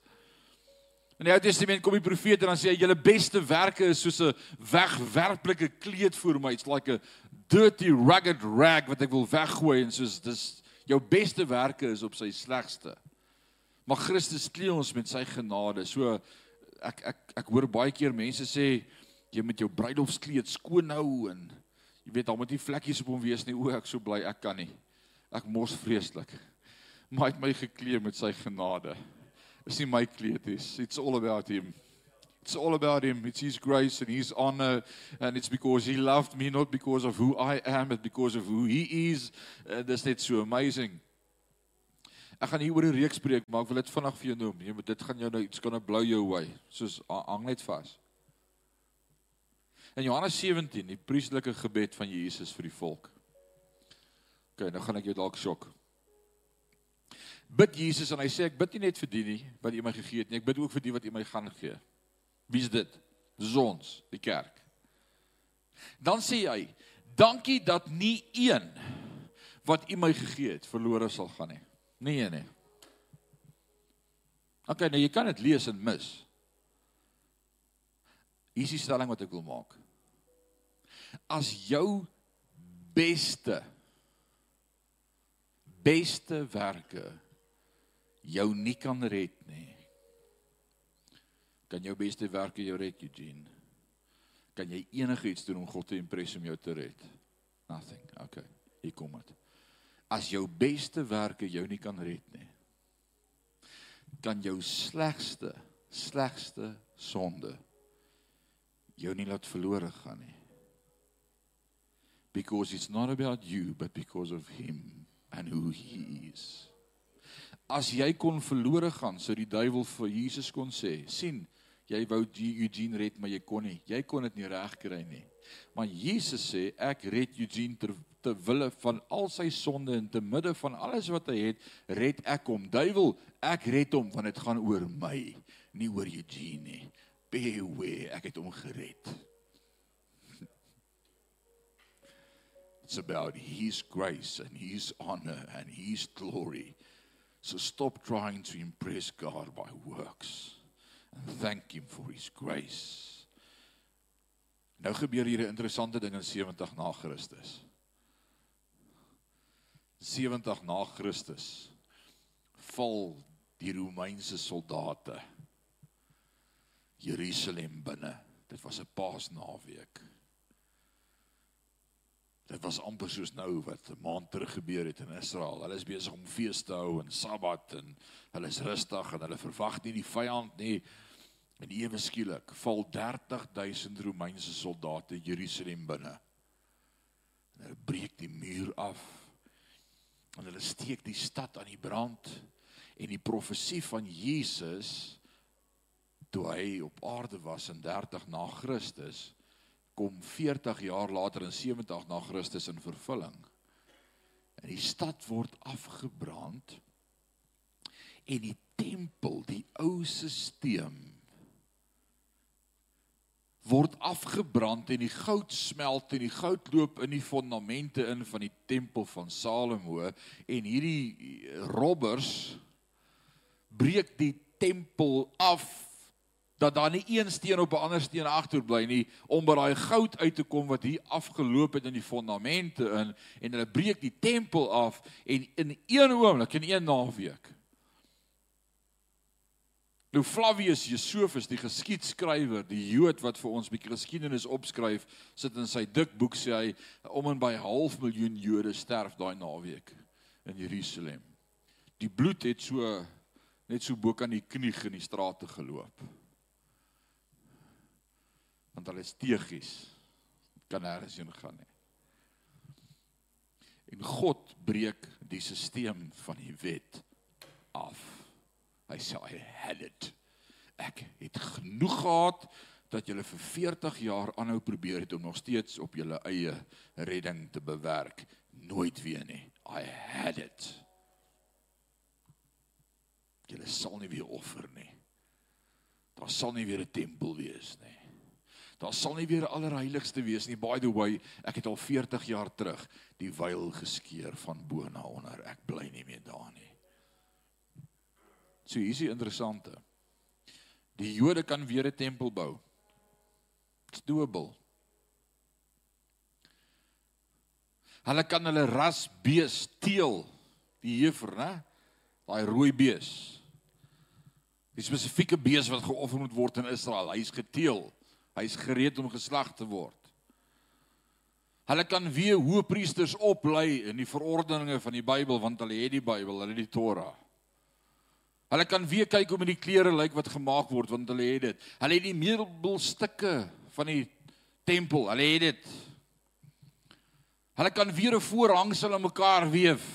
In die Ou Testament kom die profeet en dan sê hy julle beste werke is soos 'n wegwerplike kleed vir my. It's like a dirty ragged rag wat ek wil weggooi en soos dis jou beste werke is op sy slegste. Maar Christus klee ons met sy genade. So ek ek ek hoor baie keer mense sê jy moet jou bruilofskleed skoon hou en jy weet al moet nie vlekkies op hom wees nie. O, ek so bly ek kan nie. Ek mos vreeslik. Maar hy het my geklee met sy genade. Dis nie my kleed is. It's all about him. It's all about him. It's his grace and his honor. And it's because he loved me, not because of who I am, but because of who he is. Uh, Dis net so amazing. Ek gaan hier oor 'n reeks preek, maar ek wil dit vinnig vir jou noem. Jy moet dit gaan jou nou iets kan blow your way. Soos hang net vas. In Johannes 17, die priesterlike gebed van Jesus vir die volk. OK, nou gaan ek jou dalk skok. Bid Jesus en hy sê ek bid nie net vir die nie wat U my gegee het nie, ek bid ook vir die wat U my gaan gee. Wie's dit? Dis ons, die kerk. Dan sê hy: "Dankie dat nie een wat U my gegee het verlore sal gaan nie." Nee nee. OK, nou jy kan dit lees en mis. Hier is die stelling wat ek wil maak. As jou beste beste werke jou nie kan red nie. Kan jou beste werke jou red, Eugene? Kan jy enigiets doen om God te impress om jou te red? Nothing. Okay. Hier kom dit. As jou beste werke jou nie kan red nie, kan jou slegste, slegste sonde jou nie laat verlore gaan nie. Because it's not about you but because of him and who he is. As jy kon verlore gaan, sou die duiwel vir Jesus kon sê, sien, jy wou Eugene red, maar jy kon nie. Jy kon dit nie regkry nie. Maar Jesus sê, ek red Eugene ter te wille van al sy sonde en te midde van alles wat hy het, red ek hom. Duiwel, ek red hom want dit gaan oor my, nie oor Eugene nie. Beware, ek het hom gered. It's about his grace and his honor and his glory. So stop trying to impress God by works and thank him for his grace. Nou gebeur hier 'n interessante ding in 70 na Christus. 70 na Christus val die Romeinse soldate Jerusalem binne. Dit was 'n Paasnaweek. Dit was amper soos nou wat 'n maand terug gebeur het in Israel. Hulle is besig om fees te hou en Sabbat en hulle is rustig en hulle verwag nie die vyand nie. En ewe skielik val 30000 Romeinse soldate Jerusalem binne. En hulle breek die muur af. En hulle steek die stad aan die brand en die profesie van Jesus toe hy op aarde was in 30 na Christus kom 40 jaar later in 70 na Christus in vervulling. En die stad word afgebrand en die tempel, die ou stelsel word afgebrand en die goud smelt en die goud loop in die fondamente in van die tempel van Salomo en hierdie robbers breek die tempel af dat daar nie een steen op 'n ander steen agterbly nie om by daai goud uit te kom wat hier afgeloop het in die fondamente in en hulle breek die tempel af en in een oomblik in een naweek Nou Flavius Josephus die geskiedskrywer die Jood wat vir ons 'n bietjie geskiedenis opskryf sit in sy dik boek sê hy om en by half miljoen Jode sterf daai naweek in Jerusalem. Die bloed het so net so bo kan die knie in die strate geloop want hulle is teegies kan nêrens heen gaan nie. En God breek die stelsel van die wet af. Hy sê I had it. Ek het genoeg gehad dat julle vir 40 jaar aanhou probeer het om nog steeds op julle eie redding te bewerk. Nooit weer nie. I had it. Julle sal nie weer offer nie. Daar sal nie weer 'n tempel wees nie Daar sal nie weer allerheiligste wees nie. By the way, ek het al 40 jaar terug die wyl geskeur van bo na onder. Ek bly nie meer daar nie. So hier is die interessante. Die Jode kan weer 'n tempel bou. Dit's doable. Hulle kan hulle ras bees teel, die heifer, né? Daai rooi bees. Die spesifieke bees wat geoffer moet word in Israel, hy's geteel. Hy's gereed om geslag te word. Hulle kan weer hoëpriesters oplei in die verordeninge van die Bybel want hulle het die Bybel, hulle het die Torah. Hulle kan weer kyk hoe met die klere lyk wat gemaak word want hulle het dit. Hulle het die meubelstukke van die tempel, hulle het dit. Hulle kan weer 'n voorhangsel aan mekaar weef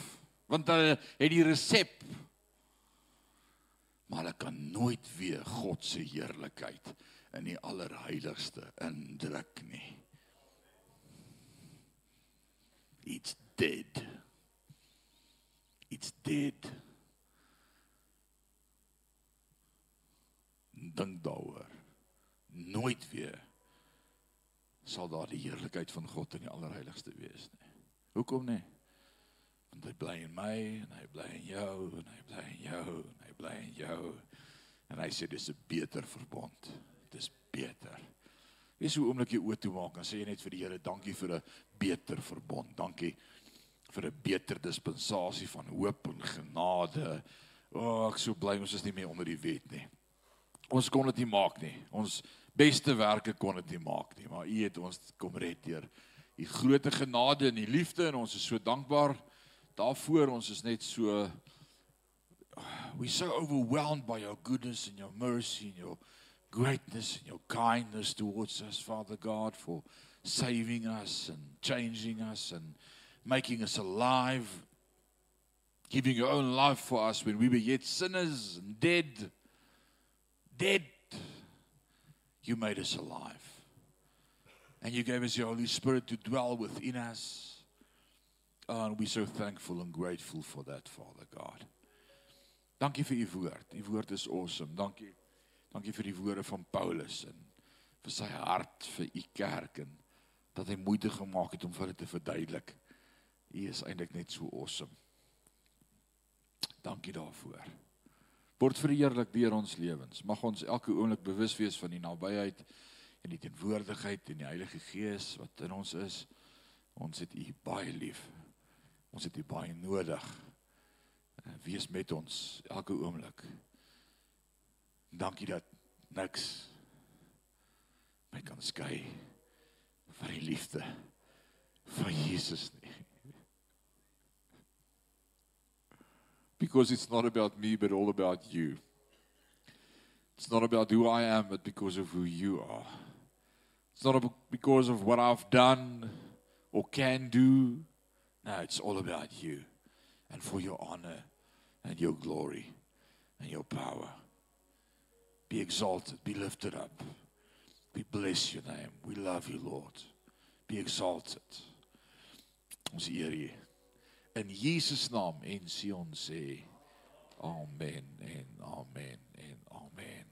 want hulle het die resep. Maar hulle kan nooit weer God se heerlikheid in die allerheiligste indruk nie. It's dead. It's dead. Dink daaroor. Nooit weer sal daar die heerlikheid van God in die allerheiligste wees nie. Hoekom nie? Want hy bly in my en hy bly in jou en hy bly in jou en hy bly in jou. En hy sê dis 'n beter verbond. Dis beter. Wees so oomblik jy oop toe maak en sê net vir die Here dankie vir 'n beter verbond. Dankie vir 'n beter dispensasie van hoop en genade. O, oh, ek so bly ons is nie meer onder die wet nie. Ons kon dit nie maak nie. Ons beste werke kon dit nie maak nie, maar U het ons kom red deur U groot genade en U liefde en ons is so dankbaar daarvoor. Ons is net so we so overwhelmed by your goodness and your mercy and your greatness and your kindness towards us, Father God, for saving us and changing us and making us alive, giving your own life for us when we were yet sinners and dead. Dead you made us alive. And you gave us your Holy Spirit to dwell within us. Oh, and we're so thankful and grateful for that, Father God. Dankie vir u woord. U is awesome. Dankie. Dankie vir die woorde van Paulus en vir sy hart vir u kerk en dat hy moeite gemaak het om vir dit te verduidelik. U is eintlik net so awesome. Dankie daarvoor word verheerlik deur ons lewens. Mag ons elke oomblik bewus wees van die nabyheid en die teenwoordigheid en die Heilige Gees wat in ons is. Ons het U baie lief. Ons het U baie nodig. Wees met ons elke oomblik. Dankie dat niks my kan skei van die liefde van Jesus nie. because it's not about me, but all about you. It's not about who I am, but because of who you are. It's not because of what I've done or can do. No, it's all about you and for your honor and your glory and your power. Be exalted, be lifted up. We bless your name. We love you, Lord. Be exalted. Ons eer U in Jesus naam en Sion sê amen en amen en amen